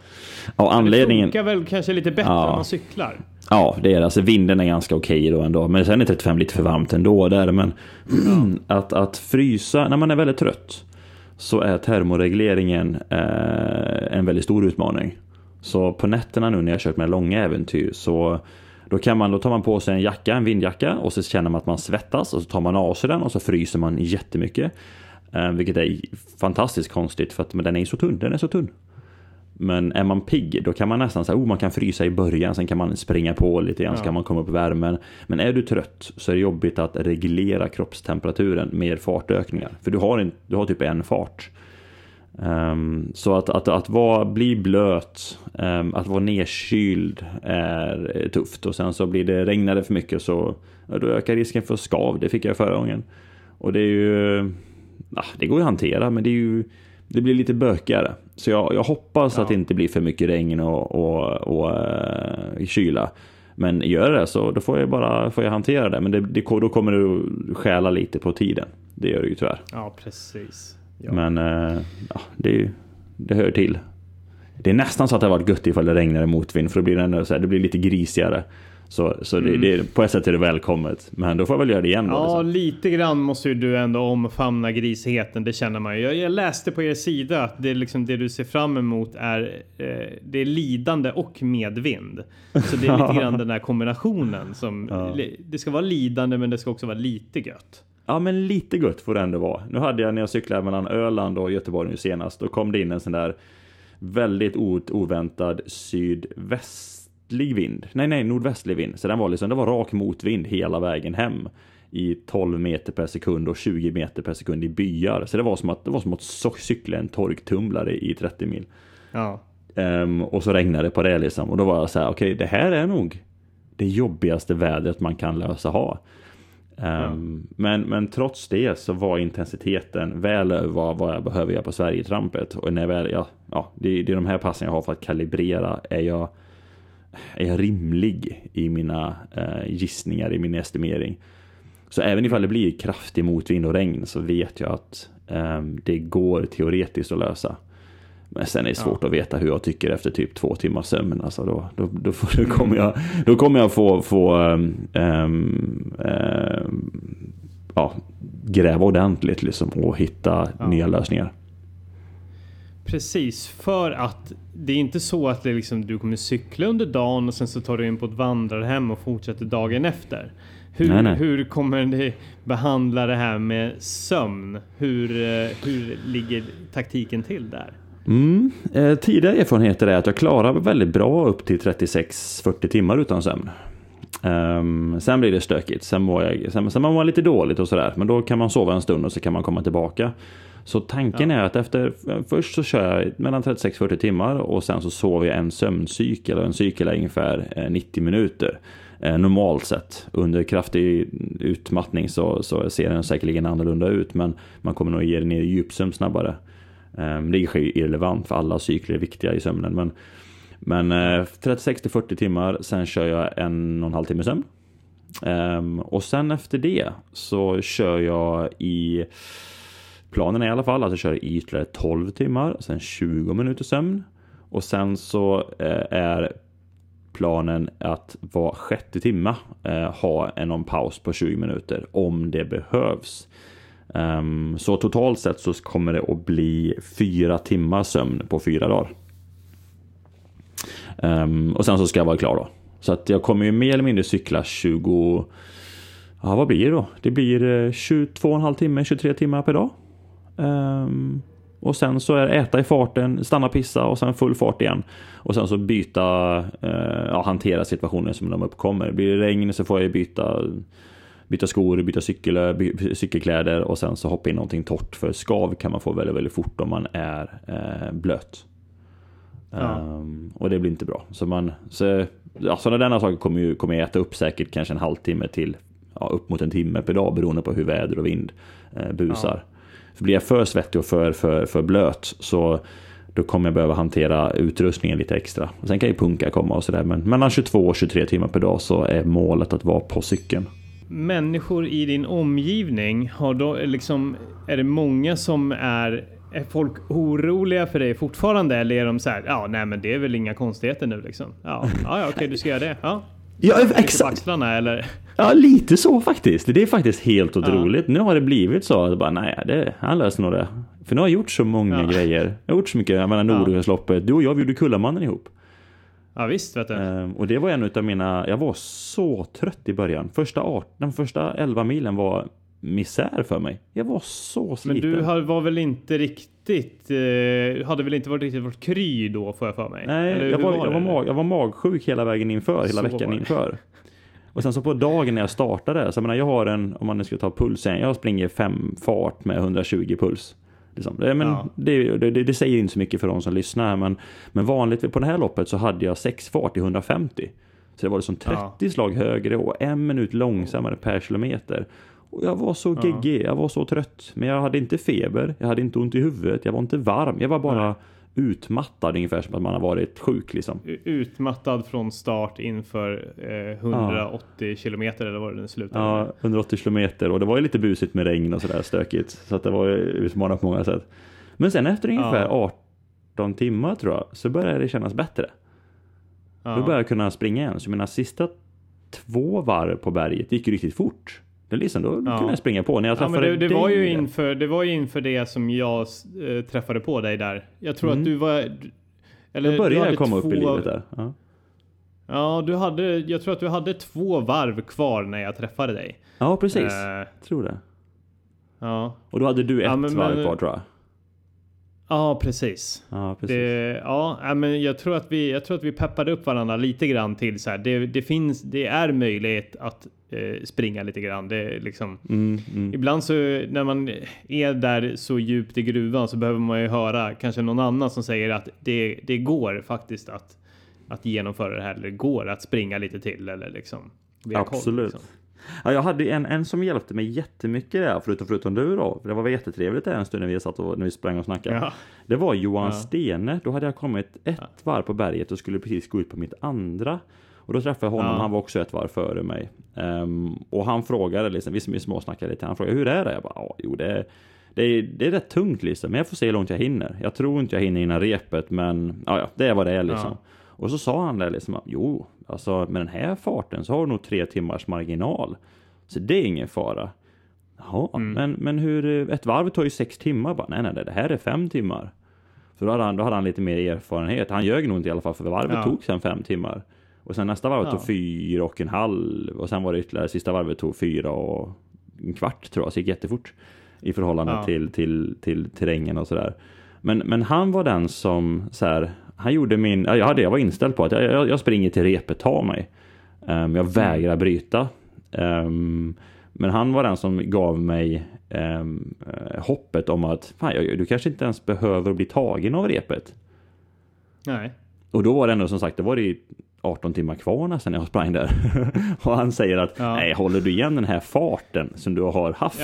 Och anledningen... Det funkar väl kanske lite bättre ja. om man cyklar? Ja, det är det. Alltså vinden är ganska okej då ändå. Men sen är 35 lite för varmt ändå. Där. Men ja. att, att frysa när man är väldigt trött så är termoregleringen eh, en väldigt stor utmaning. Så på nätterna nu när jag kört med långa äventyr så då, kan man, då tar man på sig en jacka, en vindjacka och så känner man att man svettas och så tar man av sig den och så fryser man jättemycket. Eh, vilket är fantastiskt konstigt för att men den är så tunn, den är så tunn. Men är man pigg, då kan man nästan säga, oh man kan frysa i början, sen kan man springa på lite grann, ja. så kan man komma upp i värmen. Men är du trött så är det jobbigt att reglera kroppstemperaturen med fartökningar. För du har, en, du har typ en fart. Um, så att, att, att vara, bli blöt, um, att vara nedkyld är tufft. Och sen så blir det, regnade för mycket så då ökar risken för skav. Det fick jag förra gången. Och det är ju, ah, det går ju att hantera men det är ju det blir lite bökigare. Så jag, jag hoppas ja. att det inte blir för mycket regn och, och, och uh, kyla. Men gör det så då får jag bara får jag hantera det. Men det, det, då kommer det stjäla lite på tiden. Det gör det ju tyvärr. Ja, precis. Ja. Men uh, ja, det, det hör till. Det är nästan så att det har varit gött ifall det regnar motvind för då blir det, ändå så här, det blir lite grisigare. Så, så det, mm. det, på ett sätt är det välkommet. Men då får jag väl göra det igen då. Ja, liksom. lite grann måste ju du ändå omfamna grisigheten. Det känner man ju. Jag, jag läste på er sida att det, liksom, det du ser fram emot är, eh, det är lidande och medvind. Så det är lite grann den här kombinationen. Som, ja. Det ska vara lidande men det ska också vara lite gött. Ja, men lite gött får det ändå vara. Nu hade jag när jag cyklade mellan Öland och Göteborg nu senast. Då kom det in en sån där väldigt oväntad sydväst nordvästlig vind. Nej, nej, nordvästlig vind. Så den var liksom, det var rak motvind hela vägen hem i 12 meter per sekund och 20 meter per sekund i byar. Så det var som att, det var som att cykla en torktumlare i 30 mil. Ja. Um, och så regnade det på det liksom. Och då var jag så här, okej, okay, det här är nog det jobbigaste vädret man kan lösa ha. Um, ja. men, men trots det så var intensiteten väl över vad, vad jag behöver göra på Sverigetrampet. Och när jag väl, ja, ja det, det är de här passen jag har för att kalibrera. Är jag är jag rimlig i mina eh, gissningar, i min estimering. Så även ifall det blir kraftig motvind och regn så vet jag att eh, det går teoretiskt att lösa. Men sen är det svårt ja. att veta hur jag tycker efter typ två timmars sömn. Alltså då, då, då, då, mm. kommer, jag, då kommer jag få, få um, um, ja, gräva ordentligt liksom och hitta ja. nya lösningar. Precis, för att det är inte så att det liksom, du kommer cykla under dagen och sen så tar du in på ett vandrarhem och fortsätter dagen efter. Hur, nej, nej. hur kommer det behandla det här med sömn? Hur, eh, hur ligger taktiken till där? Mm. Eh, tidigare erfarenheter är att jag klarar väldigt bra upp till 36-40 timmar utan sömn. Um, sen blir det stökigt, sen mår, jag, sen, sen mår man lite dåligt och sådär. Men då kan man sova en stund och så kan man komma tillbaka. Så tanken ja. är att efter, först så kör jag mellan 36-40 timmar och sen så sover jag en sömncykel och en cykel är ungefär 90 eh, minuter. Eh, normalt sett. Under kraftig utmattning så, så ser den säkerligen annorlunda ut men man kommer nog ge ner i djupsömn snabbare. Ehm, det är irrelevant för alla cykler är viktiga i sömnen. Men, men 36-40 eh, timmar, sen kör jag en och en halv timme sömn. Ehm, och sen efter det så kör jag i Planen är i alla fall att jag kör i ytterligare 12 timmar, sen 20 minuter sömn. Och sen så eh, är planen att var sjätte timma eh, ha en paus på 20 minuter om det behövs. Ehm, så totalt sett så kommer det att bli fyra timmar sömn på fyra dagar. Ehm, och sen så ska jag vara klar då. Så att jag kommer ju mer eller mindre cykla 20... Ja, vad blir det då? Det blir 22,5 timmar, 23 timmar per dag. Um, Och sen så är äta i farten, stanna pissa och sen full fart igen. Och sen så byta, eh, ja, hantera situationen som de uppkommer. Blir det regn så får jag byta byta skor, byta cykel, by, cykelkläder och sen så hoppa in någonting torrt. För skav kan man få väldigt, väldigt fort om man är eh, blöt. Ja. Um, och det blir inte bra. Så, man, så ja, sådana där saker kommer, ju, kommer jag äta upp säkert kanske en halvtimme till ja, upp mot en timme per dag beroende på hur väder och vind eh, busar. Ja. För blir jag för svettig och för, för, för blöt så då kommer jag behöva hantera utrustningen lite extra. Sen kan ju punka komma och sådär men mellan 22 och 23 timmar per dag så är målet att vara på cykeln människor i din omgivning, har då liksom, är det många som är är folk oroliga för dig fortfarande eller är de så här, ja nej men det är väl inga konstigheter nu liksom. Ja, ja, ja okej du ska göra det. Ja, ja exakt. Axlarna, eller? Ja lite så faktiskt. Det är faktiskt helt otroligt. Ja. Nu har det blivit så att bara nej, det, han löser nog det. För nu har jag gjort så många ja. grejer. Jag har gjort så mycket, jag menar Nordosloppet. Du och jag vi gjorde Kullamannen ihop. Ja visst vet du. Ehm, och det var en av mina, jag var så trött i början. Första art, den första 11 milen var misär för mig. Jag var så sliten. Men du var väl inte riktigt, eh, hade väl inte varit riktigt varit kry då får jag för mig? Nej, jag var, var jag, var mag, jag var magsjuk hela vägen inför, hela så veckan inför. Och sen så på dagen när jag startade, så jag menar jag har en, om man nu ska ta pulsen, jag springer fem fart med 120 puls. Liksom. Det, men ja. det, det, det, säger inte så mycket för de som lyssnar, men, men vanligt på det här loppet så hade jag sex fart i 150. Så det var liksom 30 ja. slag högre och en minut långsammare per kilometer. Och jag var så geggig, jag var så trött. Men jag hade inte feber, jag hade inte ont i huvudet, jag var inte varm. Jag var bara utmattad ungefär som att man har varit sjuk liksom. Utmattad från start inför eh, 180 ja. kilometer eller vad det nu slutade Ja, 180 kilometer och det var ju lite busigt med regn och sådär stökigt. Så att det var ju utmanande på många sätt. Men sen efter ungefär ja. 18 timmar tror jag så började det kännas bättre. Ja. Då började jag kunna springa igen. Så mina sista två varv på berget gick ju riktigt fort. Det liksom, då ja. kunde jag springa på när jag träffade ja, det, det dig. Var ju inför, det var ju inför det som jag äh, träffade på dig där. Jag tror mm. att du var... Eller, jag började komma två, upp i livet där. Ja. ja, du hade, jag tror att du hade två varv kvar när jag träffade dig. Ja, precis. Äh, tror det. Ja. Och då hade du ett ja, men, varv kvar tror jag. Ja, precis. Ja, precis. Det, ja, men jag tror, att vi, jag tror att vi peppade upp varandra lite grann till så här. Det, det finns, det är möjlighet att springa lite grann. Det liksom, mm, mm. Ibland så när man är där så djupt i gruvan så behöver man ju höra kanske någon annan som säger att det, det går faktiskt att, att genomföra det här. Eller det går att springa lite till eller liksom. Absolut. Koll, liksom. Ja, jag hade en, en som hjälpte mig jättemycket där, förutom, förutom du då. För det var jättetrevligt där en stund när vi satt och när vi sprang och snackade. Ja. Det var Johan ja. Stene. Då hade jag kommit ett ja. varv på berget och skulle precis gå ut på mitt andra. Och då träffade jag honom, ja. han var också ett varv före mig. Um, och han frågade, liksom, vi som är småsnackade lite, han frågade hur är det? Jag bara, ja, jo det är, det är, det är rätt tungt liksom, men jag får se hur långt jag hinner. Jag tror inte jag hinner innan repet, men ja, ja det är vad det är liksom. Ja. Och så sa han det liksom, jo, alltså med den här farten så har du nog tre timmars marginal. Så det är ingen fara. Jaha, mm. men, men hur, ett varv tar ju sex timmar. Bara, nej, nej, det här är fem timmar. Så då hade, han, då hade han lite mer erfarenhet. Han ljög nog inte i alla fall, för varvet ja. tog sen fem timmar. Och sen nästa varv ja. tog fyra och en halv. Och sen var det ytterligare, sista varvet tog fyra och en kvart tror jag. Så det gick jättefort. I förhållande ja. till, till, till terrängen och sådär. Men, men han var den som så här, han gjorde min, jag, hade, jag var inställd på att jag, jag, jag springer till repet, ta mig. Um, jag vägrar bryta. Um, men han var den som gav mig um, hoppet om att fan, jag, du kanske inte ens behöver bli tagen av repet. Nej. Och då var det ändå som sagt, det var det 18 timmar kvar nästan när jag sprang där. och han säger att ja. nej, håller du igen den här farten som du har haft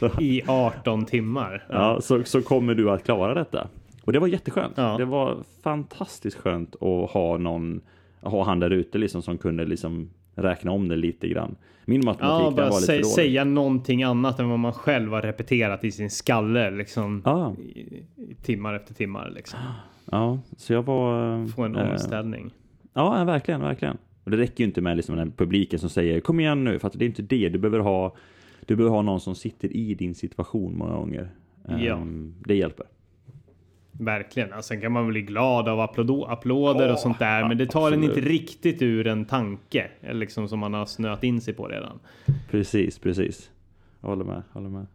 ja. i 18 timmar. Ja, ja så, så kommer du att klara detta. Och det var jätteskönt. Det var fantastiskt skönt att ha någon, ha han där ute liksom som kunde liksom räkna om det lite grann. Min matematik ja, bara var lite sä säga någonting annat än vad man själv har repeterat i sin skalle liksom ah. i, timmar efter timmar liksom. Ja, så jag var... Få en äh, omställning. Ja, verkligen, verkligen. Och det räcker ju inte med liksom den publiken som säger kom igen nu, för att det är inte det. Du behöver ha, du behöver ha någon som sitter i din situation många gånger. Ja. Um, det hjälper. Verkligen. Sen kan man bli glad av applåder oh, och sånt där. Men det tar absolut. en inte riktigt ur en tanke. Liksom som man har snöat in sig på redan. Precis, precis. Jag håller med, håller med.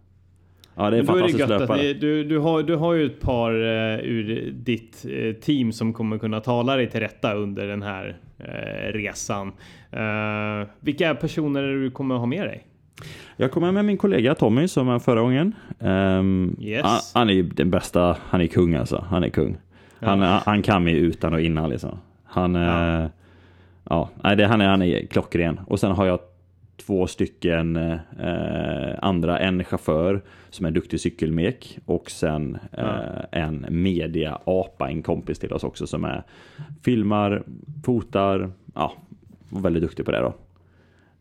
Ja, det är Men då är löpare. ni, du, du, har, du har ju ett par eh, ur ditt eh, team som kommer kunna tala dig till rätta under den här eh, resan. Eh, vilka personer du kommer ha med dig? Jag kommer med min kollega Tommy som var förra gången. Ehm, Yes. han, han är den bästa, han är kung alltså. Han är kung. Han, han kan mig utan och innan liksom. Han, Ja. ja. ja, nej, det, han, är, han är klockren. Och sen har jag två stycken eh, andra, en chaufför som är duktig cykelmek och sen eh, en media-apa, en kompis till oss också som är filmar, fotar, ja, och väldigt duktig på det då.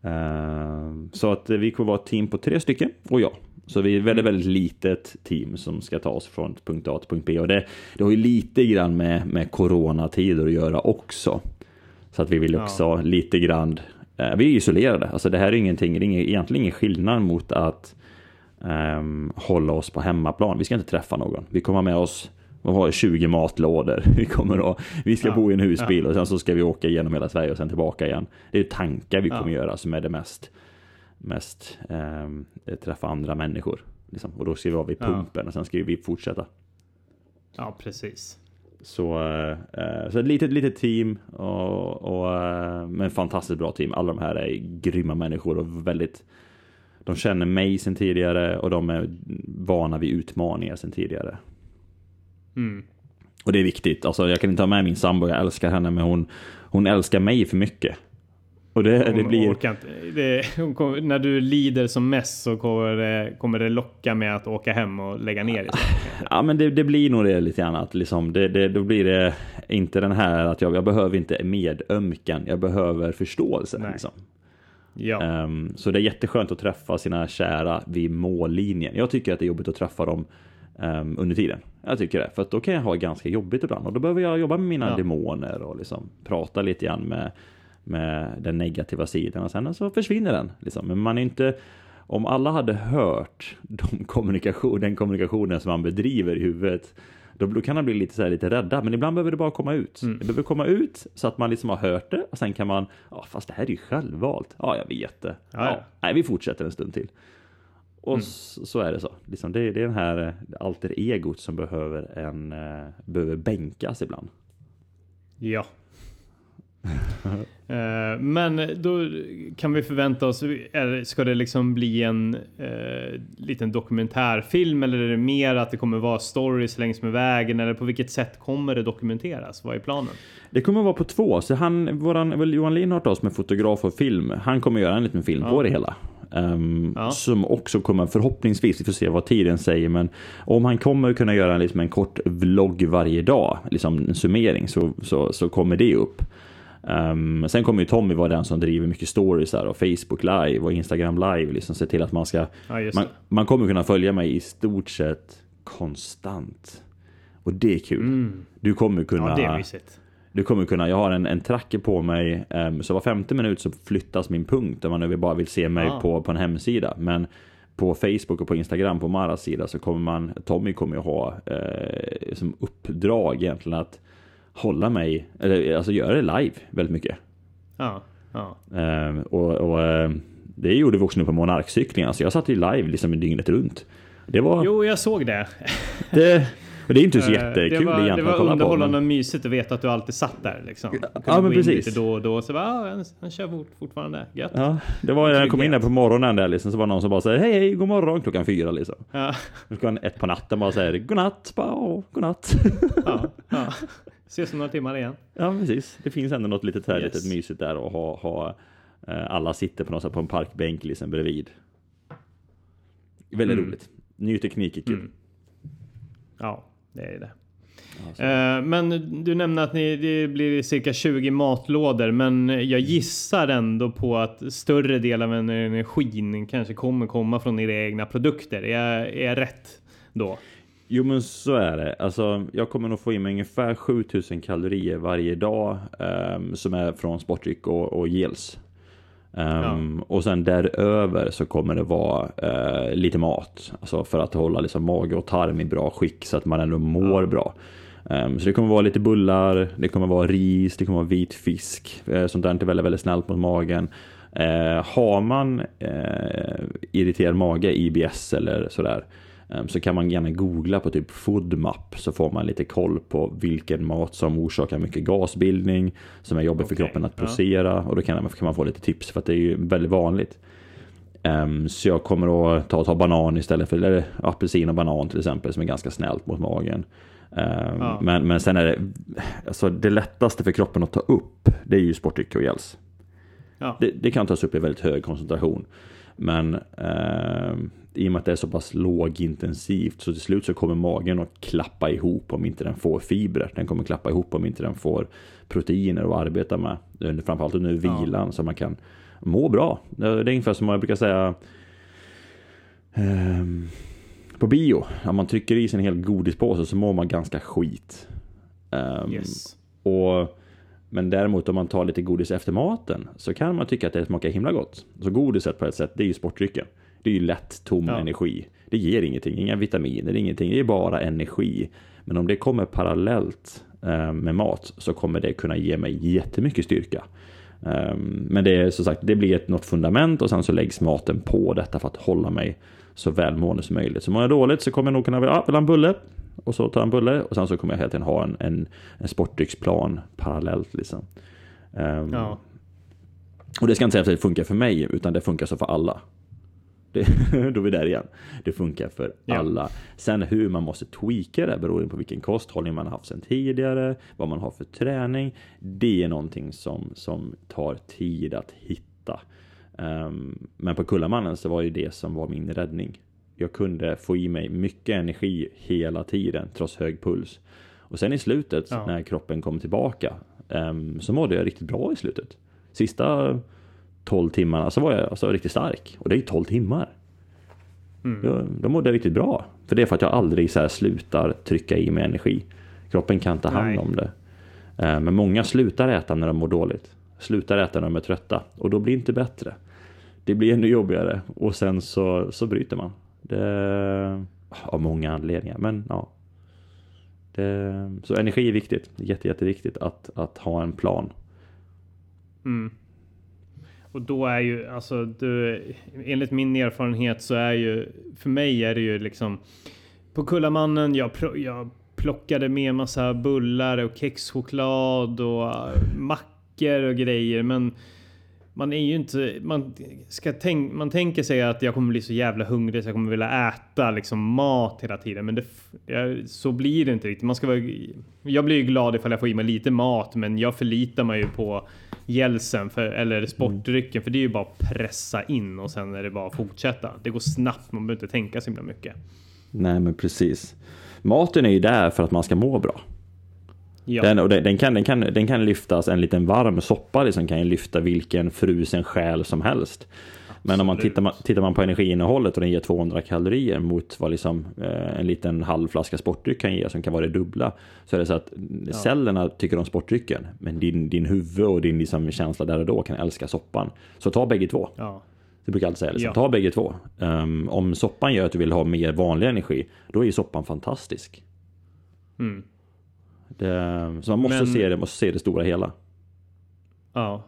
Eh, Så att vi kommer vara ett team på tre stycken och jag. Så vi är ett väldigt, väldigt litet team som ska ta oss från punkt A till punkt B. Och det, det har ju lite grann med, med coronatider att göra också. Så att vi vill Ja. också lite grann, vi är isolerade. Alltså det här är ingenting, det är ingen, egentligen ingen skillnad mot att ehm, hålla oss på hemmaplan. Vi ska inte träffa någon. Vi kommer med oss vad vi, 20 matlådor. Vi, kommer att, vi ska Ja. bo i en husbil och sen så ska vi åka igenom hela Sverige och sen tillbaka igen. Det är tankar vi Ja. kommer göra som är det mest, mest ehm, träffa andra människor. Liksom. Och då ska vi vara vid Ja. pumpen och sen ska vi fortsätta. Ja, precis. Så, eh, så ett litet, litet team och, och eh, men fantastiskt bra team. Alla de här är grymma människor och väldigt de känner mig sedan tidigare och de är vana vid utmaningar sedan tidigare. Mm. Och det är viktigt. Alltså, jag kan inte ha med min sambo, jag älskar henne, men hon, hon älskar mig för mycket. Och det, det Hon blir... orkar inte. Det, när du lider som mest så kommer det, kommer det locka med att åka hem och lägga ner istället. Ja men det, det blir nog det lite grann att liksom, det, det, då blir det inte den här att jag, jag behöver inte medömkan, jag behöver förståelse. Liksom. Ja. Ehm, så det är jätteskönt att träffa sina kära vid mållinjen. Jag tycker att det är jobbigt att träffa dem ehm, under tiden. Jag tycker det, för att då kan jag ha ganska jobbigt ibland och då behöver jag jobba med mina Ja. demoner och liksom prata lite grann med, med den negativa sidan och sen så försvinner den. Liksom. Men man är inte, om alla hade hört de kommunikation, den kommunikationen som man bedriver i huvudet då kan man bli lite, så här, lite rädda, men ibland behöver det bara komma ut. Mm. Det behöver komma ut så att man liksom har hört det och sen kan man, ja fast det här är ju självvalt. Ja, jag vet det. Ja, ja. Nej, vi fortsätter en stund till. Och Mm. så, så är det så. Liksom det, det är den här eh, alter egot som behöver, en, eh, behöver bänkas ibland. Ja. Eh, Men då kan vi förvänta oss, är, ska det liksom bli en eh, liten dokumentärfilm eller är det mer att det kommer vara stories längs med vägen eller på vilket sätt kommer det dokumenteras? Vad är planen? Det kommer vara på två. Så han, våran, Johan Lindhardt som är fotograf och film, han kommer göra en liten film Ja. på det hela. Ehm, Ja. Som också kommer förhoppningsvis, vi får se vad tiden säger, men om han kommer kunna göra liksom en kort vlogg varje dag, liksom en summering, så, så, så kommer det upp. Ehm, sen kommer ju Tommy vara den som driver mycket stories här och Facebook live och Instagram live, liksom se till att man ska Ja, man, man kommer kunna följa mig i stort sett konstant. Och det är kul. Mm. Du kommer kunna... Ja, det är mysigt. Du kommer kunna, jag har en, en tracker på mig, um, så var femte minut så flyttas min punkt om man nu bara vill se mig Ah. på, på en hemsida. Men på Facebook och på Instagram på Maras sida så kommer man, Tommy kommer ju ha eh, som uppdrag egentligen att hålla mig, eller alltså göra det live väldigt mycket. Ja, ja. Ehm, och och ehm, det gjorde vi också nu på monarkcyklingen, alltså jag satt ju live liksom dygnet runt. Det var, Jo, jag såg det. det, och det är inte så Eh, jättekul det var, egentligen det att var kolla på. underhållande Men, och mysigt att veta att du alltid satt där liksom. Kunde Ja, men precis. Lite då och då så bara, ah, han, han kör fort, fortfarande. Gött. Ja. det var när jag kom in där på morgonen där liksom, så var någon som bara säger hej hej, god morgon klockan fyra liksom. Ja, Klockan ett på natten bara säger godnatt, bara åh, godnatt. ja, ja. Ses om några timmar igen. ja precis, det finns ändå något litet här, Yes. litet mysigt där och ha, ha eh, alla sitter på något sätt på en parkbänk liksom bredvid. Väldigt Mm. roligt. Ny teknik är kul. Mm. Ja, det är det. Alltså. Men du nämnde att ni, det blir cirka 20 matlådor, men jag gissar ändå på att större del av energin kanske kommer komma från era egna produkter. Är jag, är jag rätt då? Jo men så är det. Alltså, jag kommer nog få i mig ungefär 7000 kalorier varje dag ehm, som är från sportdryck och, och gels. Ehm, Och sen däröver så kommer det vara eh, lite mat. Alltså för att hålla liksom mage och tarm i bra skick så att man ändå mår Ja. bra. Ehm, så det kommer vara lite bullar, det kommer vara ris, det kommer vara vit fisk. Eh, sånt där är inte väldigt, väldigt snällt mot magen. Eh, har man irriterad mage, IBS eller sådär, så kan man gärna googla på typ FoodMap så får man lite koll på vilken mat som orsakar mycket gasbildning, som är jobbig okay. för kroppen att processera och då kan man, kan man få lite tips för att det är ju väldigt vanligt. Um, så jag kommer att ta, ta banan istället för eller, apelsin och banan till exempel som är ganska snällt mot magen. Um, ja. men, men sen är det, alltså det lättaste för kroppen att ta upp, det är ju sportdrycker och gels. Ja. Det, det, kan tas upp i väldigt hög koncentration. Men eh, i och med att det är så pass lågintensivt så till slut så kommer magen att klappa ihop om inte den får fibrer. Den kommer klappa ihop om inte den får proteiner att arbeta med. Framförallt under vilan ja. så man kan må bra. Det är ungefär som jag brukar säga eh, på bio. Om man trycker i sig en hel godispåse så mår man ganska skit. Um, yes. Och men däremot om man tar lite godis efter maten så kan man tycka att det smakar himla gott. Så godiset på ett sätt, det är ju sportdrycken. Det är ju lätt tom ja. energi. Det ger ingenting, inga vitaminer, ingenting. Det är bara energi. Men om det kommer parallellt eh, med mat så kommer det kunna ge mig jättemycket styrka. Um, men det är som sagt, det blir ett, något fundament och sen så läggs maten på detta för att hålla mig så välmående som möjligt. Så mår jag dåligt så kommer jag nog kunna ah, vill ha en bulle? och så tar jag en bulle och sen så kommer jag hela tiden ha en, en, en sportdrycksplan parallellt liksom. Um, ja. Och det ska inte säga att det funkar för mig, utan det funkar så för alla. Det, då är vi där igen. Det funkar för ja. alla. Sen hur man måste tweaka det beror på vilken kosthållning man har haft sedan tidigare, vad man har för träning. Det är någonting som, som tar tid att hitta. Um, men på Kullamannen så var ju det som var min räddning jag kunde få i mig mycket energi hela tiden trots hög puls. Och sen i slutet ja. när kroppen kom tillbaka um, så mådde jag riktigt bra i slutet. Sista 12 timmarna så var jag alltså riktigt stark och det är ju 12 timmar. Mm. Då, då mådde jag riktigt bra. För det är för att jag aldrig så slutar trycka i mig energi. Kroppen kan ta hand Nej. om det. Uh, men många slutar äta när de mår dåligt. Slutar äta när de är trötta och då blir det inte bättre. Det blir ännu jobbigare och sen så, så bryter man. Det, av många anledningar, men ja. Det, så energi är viktigt. Jätte, jätteviktigt att, att ha en plan. Mm. Och då är ju alltså du, enligt min erfarenhet så är ju för mig är det ju liksom på Kullamannen. Jag, jag plockade med massa bullar och kexchoklad och mackor och grejer, men man är ju inte, man ska tänk, man tänker sig att jag kommer bli så jävla hungrig så jag kommer vilja äta liksom mat hela tiden. Men det, så blir det inte riktigt. Man ska vara, jag blir ju glad ifall jag får i mig lite mat, men jag förlitar mig ju på gelsen för, eller sportdrycken, för det är ju bara att pressa in och sen är det bara att fortsätta. Det går snabbt, man behöver inte tänka så himla mycket. Nej, men precis. Maten är ju där för att man ska må bra. Ja. Den, och den, den, kan, den, kan, den kan lyftas, en liten varm soppa liksom kan ju lyfta vilken frusen själ som helst. Men om man tittar, man tittar man på energiinnehållet och den ger 200 kalorier mot vad liksom, eh, en liten halv flaska sportdryck kan ge som kan vara det dubbla. Så är det så att ja. cellerna tycker om sportdrycken men din, din huvud och din liksom, känsla där och då kan älska soppan. Så ta bägge två. Ja. Det brukar jag alltid säga, liksom. ja. ta bägge två. Um, om soppan gör att du vill ha mer vanlig energi, då är soppan fantastisk. Mm. Det, så man måste, Men, se det, måste se det stora hela. Ja.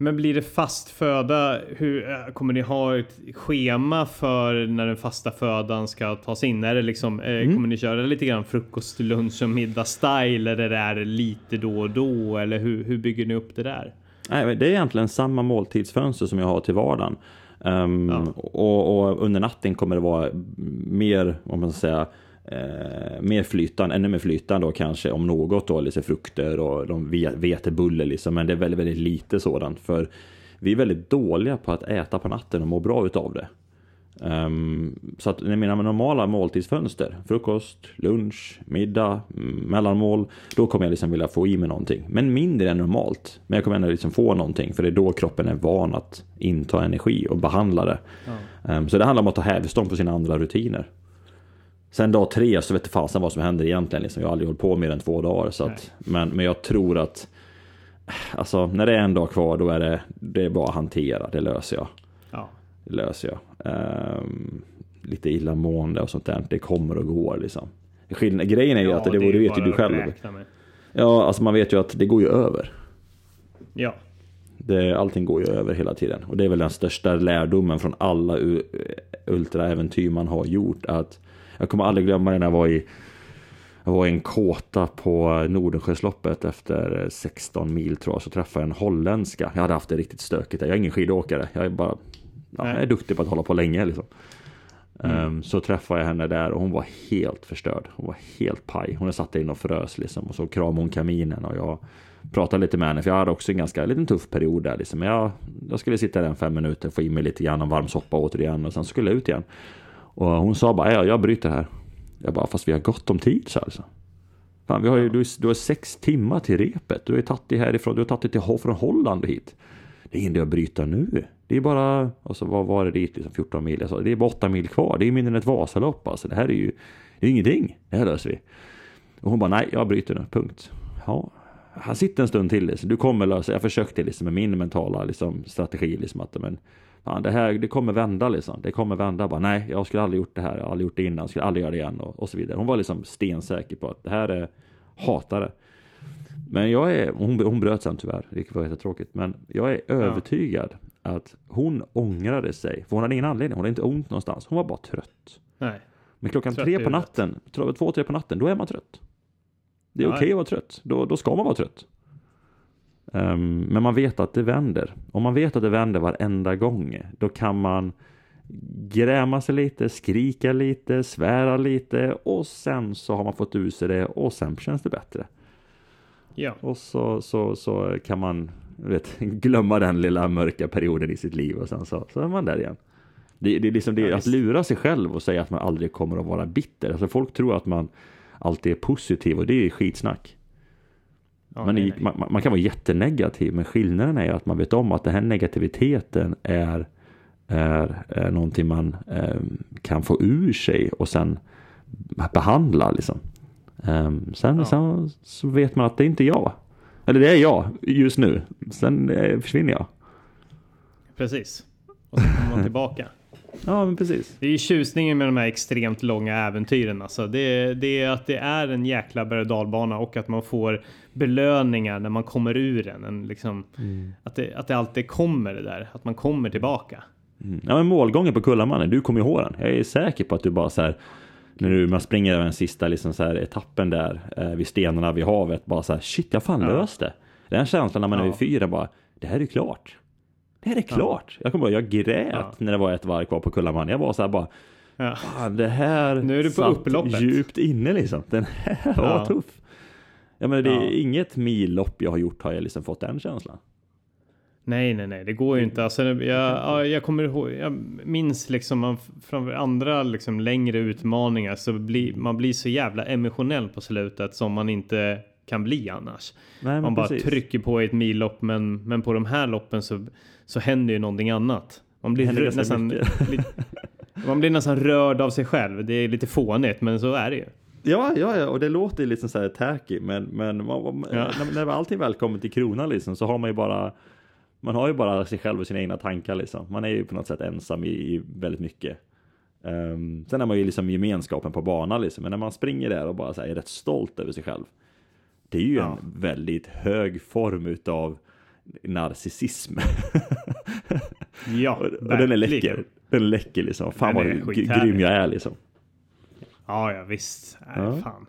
Men blir det fast föda? Hur, eh, kommer ni ha ett schema för när den fasta födan ska tas in? Är det liksom, eh, mm. Kommer ni köra lite grann frukost, lunch och middag style? Eller är det lite då och då? Eller hur, hur bygger ni upp det där? Nej, det är egentligen samma måltidsfönster som jag har till vardagen. Um, ja. och, och, under natten kommer det vara mer, om man ska säga, eh, mer flytande, ännu mer flytande då kanske om något då, lite frukter och de vetebulle liksom, men det är väldigt, väldigt lite sådant för vi är väldigt dåliga på att äta på natten och må bra utav det. Um, så att mina normala måltidsfönster, frukost, lunch, middag, mellanmål, då kommer jag liksom vilja få i mig någonting. Men mindre än normalt. Men jag kommer ändå liksom få någonting, för det är då kroppen är van att inta energi och behandla det. Ja. Um, så det handlar om att ta hävstång på sina andra rutiner. Sen dag tre så vet jag fasen vad som händer egentligen. Liksom. Jag har aldrig hållit på mer än två dagar. Så att, men, men jag tror att alltså, när det är en dag kvar då är det, det är bara att hantera. Det löser jag. Ja. Det löser jag. Um, lite illamående och sånt där. Det kommer och går liksom. Skillnad, grejen är ju ja, att det, det, det vet ju du själv. Ja, alltså man vet ju att det går ju över. Ja. Det, allting går ju över hela tiden. Och det är väl den största lärdomen från alla ultraäventyr man har gjort. Att jag kommer aldrig glömma det när jag var i jag var i en kåta på Nordensjösloppet efter 16 mil tror jag. Så träffade jag en holländska. Jag hade haft det riktigt stökigt. Jag är ingen skidåkare. Jag är bara ja, jag är duktig på att hålla på länge. Liksom. Mm. Um, så träffade jag henne där och hon var helt förstörd. Hon var helt paj. Hon satt in och frös liksom. Och så kramade hon kaminen och jag pratade lite med henne. För jag hade också en ganska liten tuff period där. Liksom. Jag, jag skulle sitta där en fem minuter, få i mig lite grann av varm soppa återigen och sen skulle jag ut igen. Och hon sa bara, ja, jag bryter här. Jag bara, fast vi har gott om tid så alltså. Fan, vi har ju, du, du har sex timmar till repet. Du har tagit dig härifrån, du har tagit det från Holland hit. Det är ingen idé att bryta nu. Det är bara, alltså vad var det dit, liksom 14 mil? Alltså, det är bara 8 mil kvar. Det är mindre än ett Vasalopp alltså. Det här är ju, det är ingenting. Det här löser vi. Och hon bara, nej, jag bryter nu, punkt. Ja, han sitter en stund till. Liksom. Du kommer lösa Jag försökte liksom med min mentala liksom, strategi. Liksom, att, men, fan, det här det kommer vända. Liksom. Det kommer vända. Bara, nej, jag skulle aldrig gjort det här. Jag har aldrig gjort det innan. Jag skulle aldrig göra det igen. Och, och så vidare. Hon var liksom stensäker på att det här är hatare. Men jag är, hon, hon bröt sen tyvärr, vilket var jättetråkigt. Men jag är övertygad ja. att hon ångrade sig. För hon hade ingen anledning, hon hade inte ont någonstans. Hon var bara trött. Nej. Men klockan trött tre på natten, två, tre på natten, då är man trött. Det är okej okay att vara trött. Då, då ska man vara trött. Um, men man vet att det vänder. Om man vet att det vänder varenda gång, då kan man gräma sig lite, skrika lite, svära lite och sen så har man fått ur sig det och sen känns det bättre. Ja. Och så, så, så kan man vet, glömma den lilla mörka perioden i sitt liv och sen så, så är man där igen. Det, det är liksom det, ja, att lura sig själv och säga att man aldrig kommer att vara bitter. Alltså folk tror att man alltid är positiv och det är skitsnack. Ja, man, är, man, man, kan vara jättenegativ men skillnaden är att man vet om att den här negativiteten är, är, är någonting man eh, kan få ur sig och sen behandla liksom. Um, sen, ja. sen, så vet man att det är inte jag. Eller det är jag just nu. Sen eh, försvinner jag. Precis. Och så kommer man tillbaka. Ja, men precis. Det är ju tjusningen med de här extremt långa äventyren. Alltså. Det, det är att det är en jäkla berg och dalbana och att man får belöningar när man kommer ur den. En, liksom, mm. att, det, att det alltid kommer det där. Att man kommer tillbaka. Mm. Ja, men målgången på Kullamannen, du kommer ihåg den. Jag är säker på att du bara så här när du, man springer över den sista liksom så här, etappen där eh, vid stenarna vid havet. Bara så här, shit jag fan ja. löst det. Den känslan när man ja. är vid fyra bara, det här är klart. Det här är klart. Ja. Jag kommer ihåg, jag grät ja. när det var ett varv kvar på Kullaman. Jag var så här bara, ja. fan det här nu är du på upploppet. djupt inne liksom. Den här var tuff. Ja men det är inget millopp jag har gjort har jag liksom fått den känslan. Nej, nej, nej, det går ju inte. Alltså, jag, ja, jag kommer ihåg, jag minns liksom från andra liksom längre utmaningar så blir man blir så jävla emotionell på slutet som man inte kan bli annars. Nej, man bara precis. trycker på i ett millopp men, men på de här loppen så, så händer ju någonting annat. Man blir nästan, li, man blir nästan rörd av sig själv. Det är lite fånigt men så är det ju. Ja, ja, ja, och det låter ju liksom så här tacky men, men man, ja. när, när allting väl kommer till kronan liksom så har man ju bara man har ju bara sig själv och sina egna tankar liksom. Man är ju på något sätt ensam i, i väldigt mycket. Um, sen är man ju liksom gemenskapen på banan liksom. Men när man springer där och bara här, är rätt stolt över sig själv. Det är ju ja. en väldigt hög form utav narcissism. ja, och, och den är läcker. Den läcker liksom. Fan vad grym jag är liksom. Ja, ja visst. Nej, ja. fan.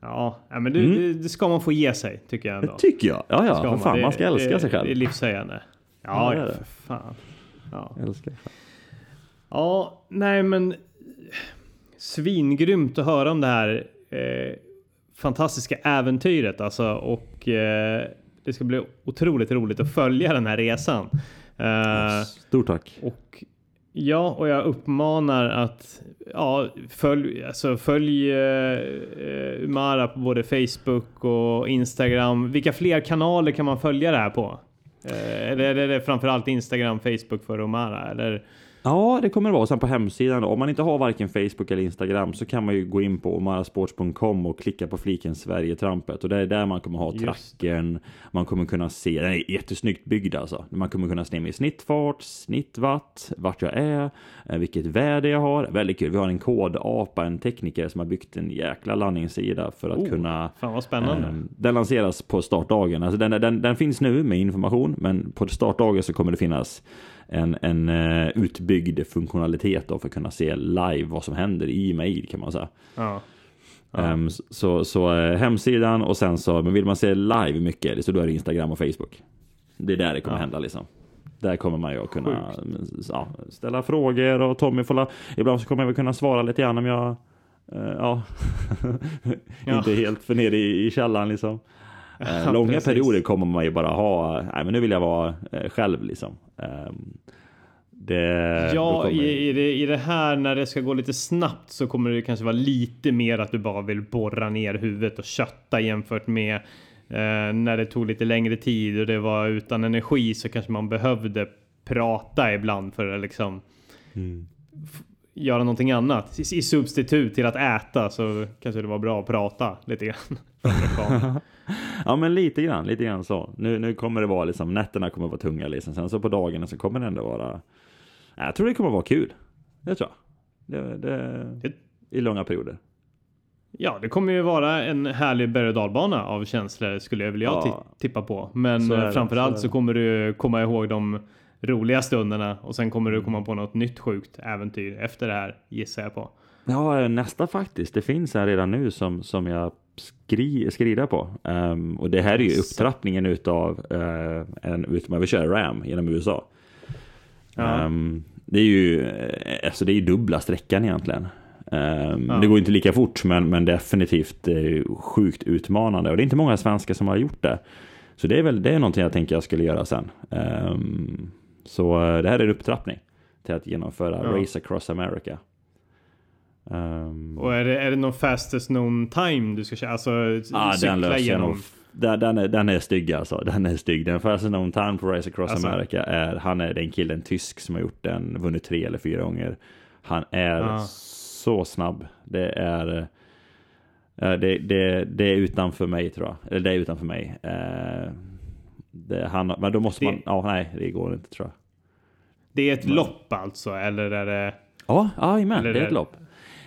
Ja, men det, mm. det, det, ska man få ge sig tycker jag ändå. Det tycker jag. Ja, ja. För fan, man, man ska älska det, sig själv. Det är livshöjande. Ja, ja, för fan. Ja. Älskar. Ja, nej men svingrymt att höra om det här eh, fantastiska äventyret alltså och eh, det ska bli otroligt roligt att följa den här resan. Eh, Stort tack. Och Ja, och jag uppmanar att ja, följ, alltså följ uh, Umara på både Facebook och Instagram. Vilka fler kanaler kan man följa det här på? Uh, eller är det framförallt Instagram, Facebook för Umara? Eller Ja, det kommer det vara. Sen på hemsidan, om man inte har varken Facebook eller Instagram så kan man ju gå in på omarasports.com och klicka på fliken Sverigetrampet. Och det är där man kommer ha tracken. Man kommer kunna se, den är jättesnyggt byggd alltså. Man kommer kunna se min snittfart, snittwatt, vart jag är, eh, vilket väder jag har. Väldigt kul. Vi har en kodapa, en tekniker som har byggt en jäkla landningssida för att oh, kunna... Fan vad spännande. Eh, den lanseras på startdagen. Alltså den, den, den finns nu med information, men på startdagen så kommer det finnas en, en uh, utbyggd funktionalitet då för att kunna se live vad som händer i mail kan man säga. Ja. Ja. Um, så så uh, hemsidan och sen så, men vill man se live mycket så då är det Instagram och Facebook. Det är där det kommer ja. hända liksom. Där kommer man ju att kunna ja, ställa frågor och Tommy får la, Ibland så kommer jag väl kunna svara lite grann om jag uh, Ja, inte helt för nere i, i källaren liksom. Uh, långa perioder kommer man ju bara ha, nej men nu vill jag vara uh, själv liksom. Um, det, ja, i, i, det, i det här när det ska gå lite snabbt så kommer det kanske vara lite mer att du bara vill borra ner huvudet och kötta jämfört med eh, när det tog lite längre tid och det var utan energi så kanske man behövde prata ibland för att liksom mm. Göra någonting annat. I, I, substitut till att äta så kanske det var bra att prata lite grann. ja men lite grann, lite grann så. Nu, nu kommer det vara liksom, nätterna kommer vara tunga liksom. Sen så på dagarna så kommer det ändå vara jag tror det kommer vara kul. Det tror jag. Det, det, I långa perioder. Ja, det kommer ju vara en härlig berg och dalbana av känslor skulle jag vilja ja. tippa på. Men framförallt så, så kommer du komma ihåg de roliga stunderna och sen kommer du mm. komma på något nytt sjukt äventyr efter det här gissar jag på. Ja, nästa faktiskt. Det finns här redan nu som, som jag skri, skriver på. Um, och det här är ju upptrappningen utav uh, en utomöverkörd RAM genom USA. Ja. Um, det är ju eh, alltså det är dubbla sträckan egentligen. Um, ja. Det går inte lika fort men, men definitivt uh, sjukt utmanande och det är inte många svenskar som har gjort det. Så det är väl det är någonting jag tänker jag skulle göra sen. Um, så uh, det här är en upptrappning till att genomföra ja. Race Across America. Um, och är det, är det någon fastest known time du ska köra? Alltså ah, cykla genom? Den, den, är, den är stygg alltså. Den är stygg. Den fastest known time på Race Across alltså. America är, han är den killen tysk som har gjort den, vunnit tre eller fyra gånger. Han är ah. så snabb. Det är det, det, det är utanför mig tror jag. Eller det är utanför mig. Eh, det, han, men då måste man, ja nej det går inte tror jag. Det är ett lopp alltså eller är det? Ja, jajamän, det är ett lopp.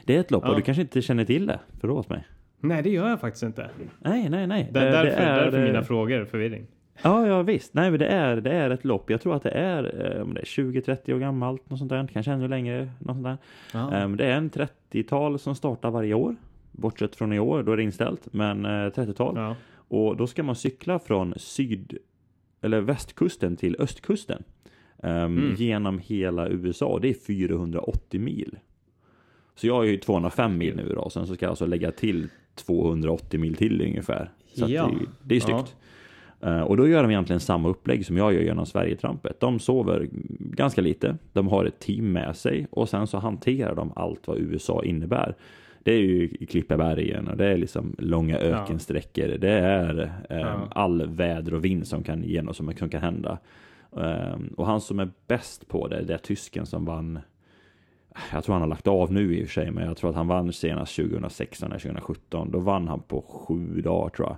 Det är ett lopp och du kanske inte känner till det. Förlåt mig. Nej, det gör jag faktiskt inte. Nej, nej, nej. Det, därför, det är, därför mina frågor, förvirring. Ja, ja visst. Nej, men det är, det är ett lopp. Jag tror att det är, eh, det är 20-30 år gammalt, något sånt där. Kanske ännu längre, något sånt där. Um, det är en 30-tal som startar varje år. Bortsett från i år, då är det inställt. Men uh, 30-tal. Ja. Och då ska man cykla från syd eller västkusten till östkusten. Um, mm. Genom hela USA. Det är 480 mil. Så jag är ju 205 mil nu då, sen så ska jag alltså lägga till 280 mil till ungefär. Så ja. det, det, är snyggt. Ja. Uh, och då gör de egentligen samma upplägg som jag gör genom Sverigetrampet. De sover ganska lite, de har ett team med sig och sen så hanterar de allt vad USA innebär. Det är ju Klippebergen och det är liksom långa ökensträckor. Det är ja. all väder och vind som kan, som kan hända. Um, och han som är bäst på det, det är tysken som vann jag tror han har lagt av nu i och för sig, men jag tror att han vann senast 2016 eller 2017. Då vann han på sju dagar tror jag.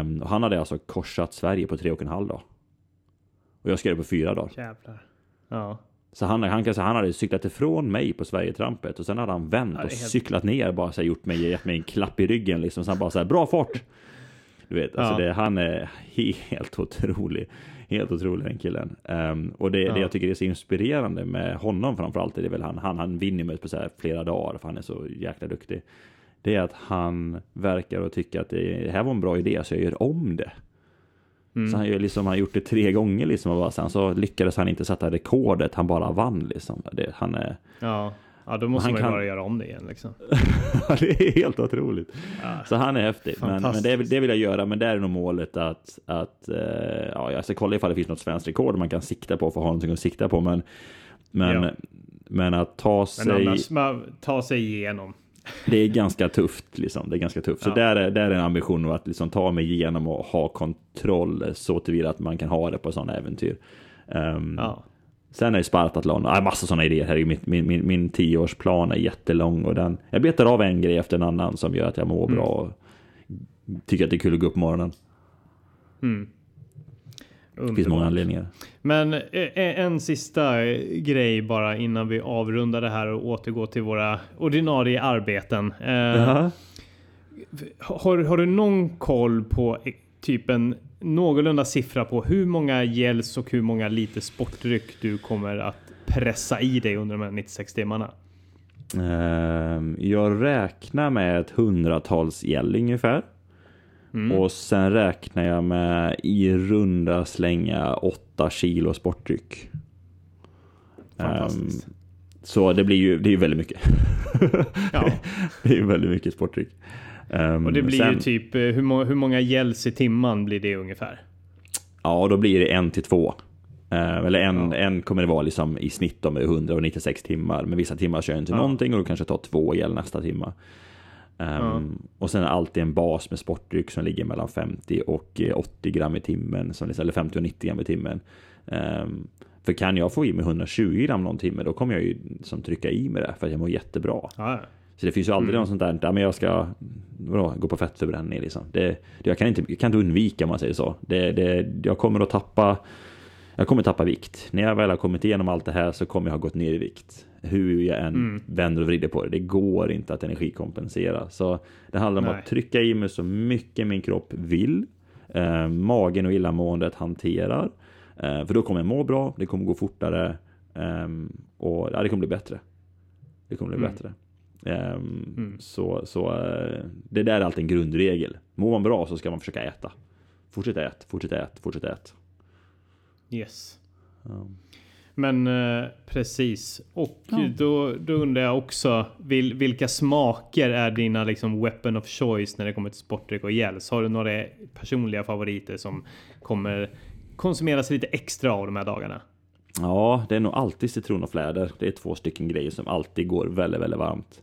Um, och han hade alltså korsat Sverige på tre och en halv dag. Och jag skrev på fyra dagar. Jävlar. Ja. Så han, han, säga, han hade cyklat ifrån mig på Sverigetrampet och sen hade han vänt och helt... cyklat ner bara så här, gjort mig, gett mig en klapp i ryggen liksom. Så han bara så här, bra fart! Du vet, alltså det, han är helt otrolig. Helt otrolig den killen. Um, och det, ja. det jag tycker är så inspirerande med honom framförallt är det väl han, han, han vinner mig på så flera dagar för han är så jäkla duktig. Det är att han verkar och tycker att det här var en bra idé så jag gör om det. Mm. Så han liksom, han gjort det tre gånger liksom och bara, sen så lyckades han inte sätta rekordet, han bara vann liksom. Det, han är... Ja. Ja, då måste man ju kan... bara göra om det igen liksom. det är helt otroligt. Ja. Så han är häftig. Men, men det, det, vill jag göra. Men det är nog målet att, att uh, ja, jag ska kolla ifall det finns något svenskt rekord man kan sikta på för att ha någonting att sikta på. Men, men, ja. men att ta sig... Annars, ta sig igenom. Det är ganska tufft liksom. Det är ganska tufft. Så där, är, där är en ambition att liksom ta mig igenom och ha kontroll så tillvida att man kan ha det på sådana äventyr. Um, ja. Sen är det Spartatlon, äh, massa sådana idéer. Här. Min, min, min, min tioårsplan är jättelång och den, jag betar av en grej efter en annan som gör att jag mår mm. bra och tycker att det är kul att gå upp på morgonen. Mm. Det finns många anledningar. Men eh, eh, en sista grej bara innan vi avrundar det här och återgår till våra ordinarie arbeten. Eh, har, har du någon koll på typ en någorlunda siffra på hur många gels och hur många liter sportdryck du kommer att pressa i dig under de här 96 timmarna? Ehm, jag räknar med ett hundratals gäll ungefär. Mm. Och sen räknar jag med i runda slänga 8 kilo sportdryck. Fantastiskt. Um, så det blir ju det är väldigt mycket. Ja. det är väldigt mycket sportdryck. Um, och det blir sen, ju typ, eh, hur, må, hur många gälls i timman blir det ungefär? Ja, då blir det en till två. Uh, eller en, ja. en kommer det vara liksom i snitt med 196 timmar. Men vissa timmar kör jag inte ja. någonting och då kanske tar två gäll nästa timma. Um, ja. Och sen är det alltid en bas med sportdryck som ligger mellan 50 och 80 gram i timmen. Som, eller 50 och 90 gram i timmen. Um, för kan jag få i mig 120 gram någon timme, då kommer jag ju som trycka i mig det för att jag mår jättebra. Ja. Så det finns ju aldrig mm. något sånt där, ja, men jag ska vadå, gå på fettförbränning liksom. Det, det, jag, kan inte, jag kan inte undvika om man säger så. Det, det, jag kommer att tappa jag kommer tappa vikt. När jag väl har kommit igenom allt det här så kommer jag ha gått ner i vikt. Hur jag än mm. vänder och vrider på det. Det går inte att energikompensera. Så det handlar om Nej. att trycka i mig så mycket min kropp vill. Eh, magen och illamåendet hanterar. Eh, för då kommer jag må bra, det kommer gå fortare eh, och ja, det kommer bli bättre. Det kommer bli mm. bättre. Um, mm. Så, så uh, det där är alltid en grundregel. Mår man bra så ska man försöka äta. Fortsätt ät, fortsätt ät, fortsätt ät. Yes. Um. Men uh, precis. Och ja. då, då undrar jag också vil, vilka smaker är dina liksom weapon of choice när det kommer till sportdryck och gels? Har du några personliga favoriter som kommer konsumeras lite extra av de här dagarna? Ja, det är nog alltid citron och fläder. Det är två stycken grejer som alltid går väldigt, väldigt varmt.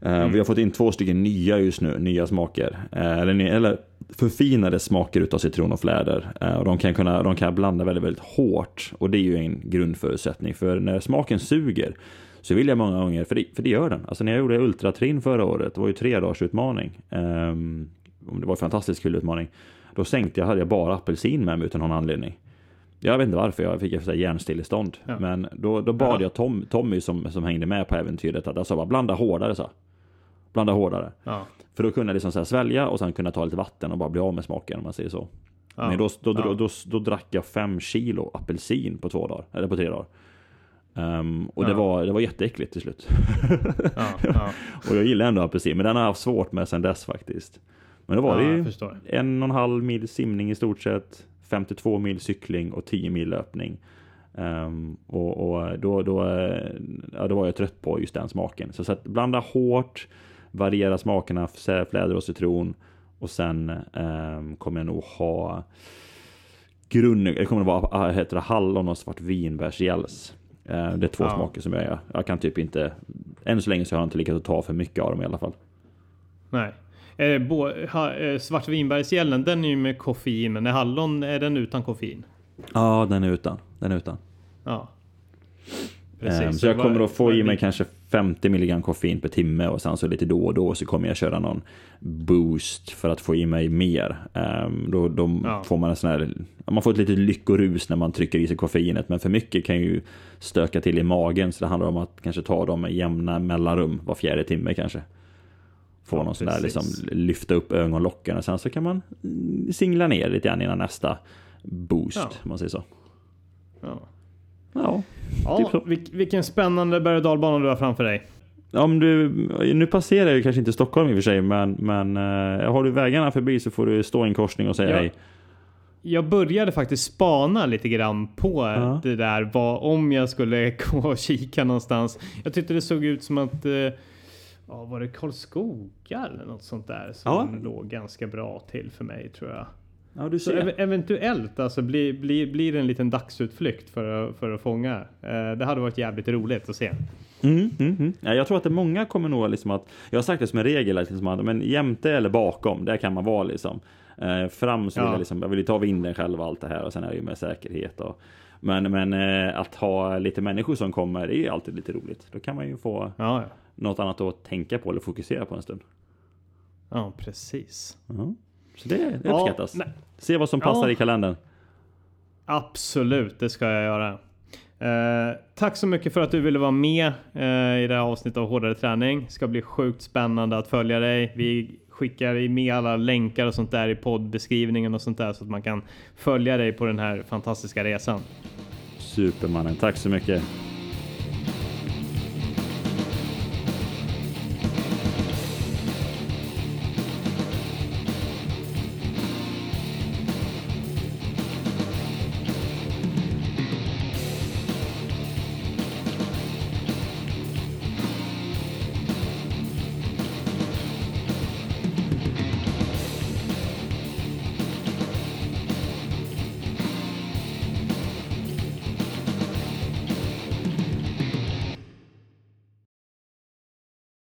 Eh, mm. Vi har fått in två stycken nya just nu, nya smaker. Eh, eller, eller förfinade smaker utav citron och fläder. Eh, och de kan, kunna, de kan blanda väldigt, väldigt hårt. Och det är ju en grundförutsättning. För när smaken suger så vill jag många gånger, för det, för det gör den. Alltså när jag gjorde Ultratrin förra året, det var ju tre dagars utmaning. Um, det var en fantastiskt kul utmaning. Då sänkte jag, hade jag bara apelsin med mig utan någon anledning. Jag vet inte varför, jag fick ett hjärnstillestånd. Ja. Men då, då bad ja. jag Tom, Tommy som, som hängde med på äventyret att alltså bara blanda hårdare så. Blanda hårdare. Ja. För då kunde jag liksom så svälja och sen kunna ta lite vatten och bara bli av med smaken om man säger så. Men då, då, då, då, då drack jag fem kilo apelsin på två dagar, eller på tre dagar. Um, och ja. det, var, det var jätteäckligt till slut. Ja, ja. och jag gillar ändå apelsin, men den har jag haft svårt med sen dess faktiskt. Men då var det ju en och en halv mil simning i stort sett, 52 mil cykling och 10 mil löpning. Um, och, och då, då, ja, då var jag trött på just den smaken. Så, så att blanda hårt, variera smakerna, fläder och citron. Och sen um, kommer jag nog ha grund, det kommer att vara ah, heter det, hallon och svartvinbärsgälls. Uh, det är två ja. smaker som jag, jag kan typ inte, än så länge så har jag inte lyckats ta för mycket av dem i alla fall. Nej. Eh, bo, ha, eh, Svartvinbergsgällen, den är ju med koffein, men är hallon, är den utan koffein? Ja, den är utan. Den är utan. Ja. Precis, um, så jag kommer att få i mig kanske 50 mg koffein per timme och sen så lite då och då så kommer jag köra någon boost för att få i mig mer. Um, då då ja. får man en sån här, man får ett litet lyckorus när man trycker i sig koffeinet men för mycket kan ju stöka till i magen så det handlar om att kanske ta dem med jämna mellanrum var fjärde timme kanske. Få ja, någon sån där liksom lyfta upp ögonlocken och sen så kan man singla ner lite grann innan nästa boost ja. man säger så. Ja. Ja, ja typ vil vilken spännande berg och dalbana du har framför dig. Om du, nu passerar jag kanske inte Stockholm i och för sig, men, men uh, har du vägarna förbi så får du stå i en korsning och säga ja. hej. Jag började faktiskt spana lite grann på ja. det där, vad, om jag skulle gå och kika någonstans. Jag tyckte det såg ut som att uh, ja, var det Karlskoga eller något sånt där som ja. låg ganska bra till för mig tror jag. Ja, du ser. Så ev eventuellt alltså blir, blir, blir det en liten dagsutflykt för att, för att fånga. Eh, det hade varit jävligt roligt att se. Mm, mm, mm. Ja, jag tror att det många kommer nog liksom att, jag har sagt det som en regel, liksom att, men jämte eller bakom, där kan man vara liksom. Eh, fram så vill ja. jag liksom, jag vill ta vinden själv och allt det här och sen är det ju med säkerhet och men, men eh, att ha lite människor som kommer det är ju alltid lite roligt. Då kan man ju få ja, ja. något annat att tänka på eller fokusera på en stund. Ja, precis. -huh. Så det, det uppskattas. Ja, Se vad som passar ja. i kalendern. Absolut, det ska jag göra. Eh, tack så mycket för att du ville vara med eh, i det här avsnittet av Hårdare Träning. Det ska bli sjukt spännande att följa dig. Vi skickar med alla länkar och sånt där i poddbeskrivningen och sånt där så att man kan följa dig på den här fantastiska resan. Supermannen, tack så mycket.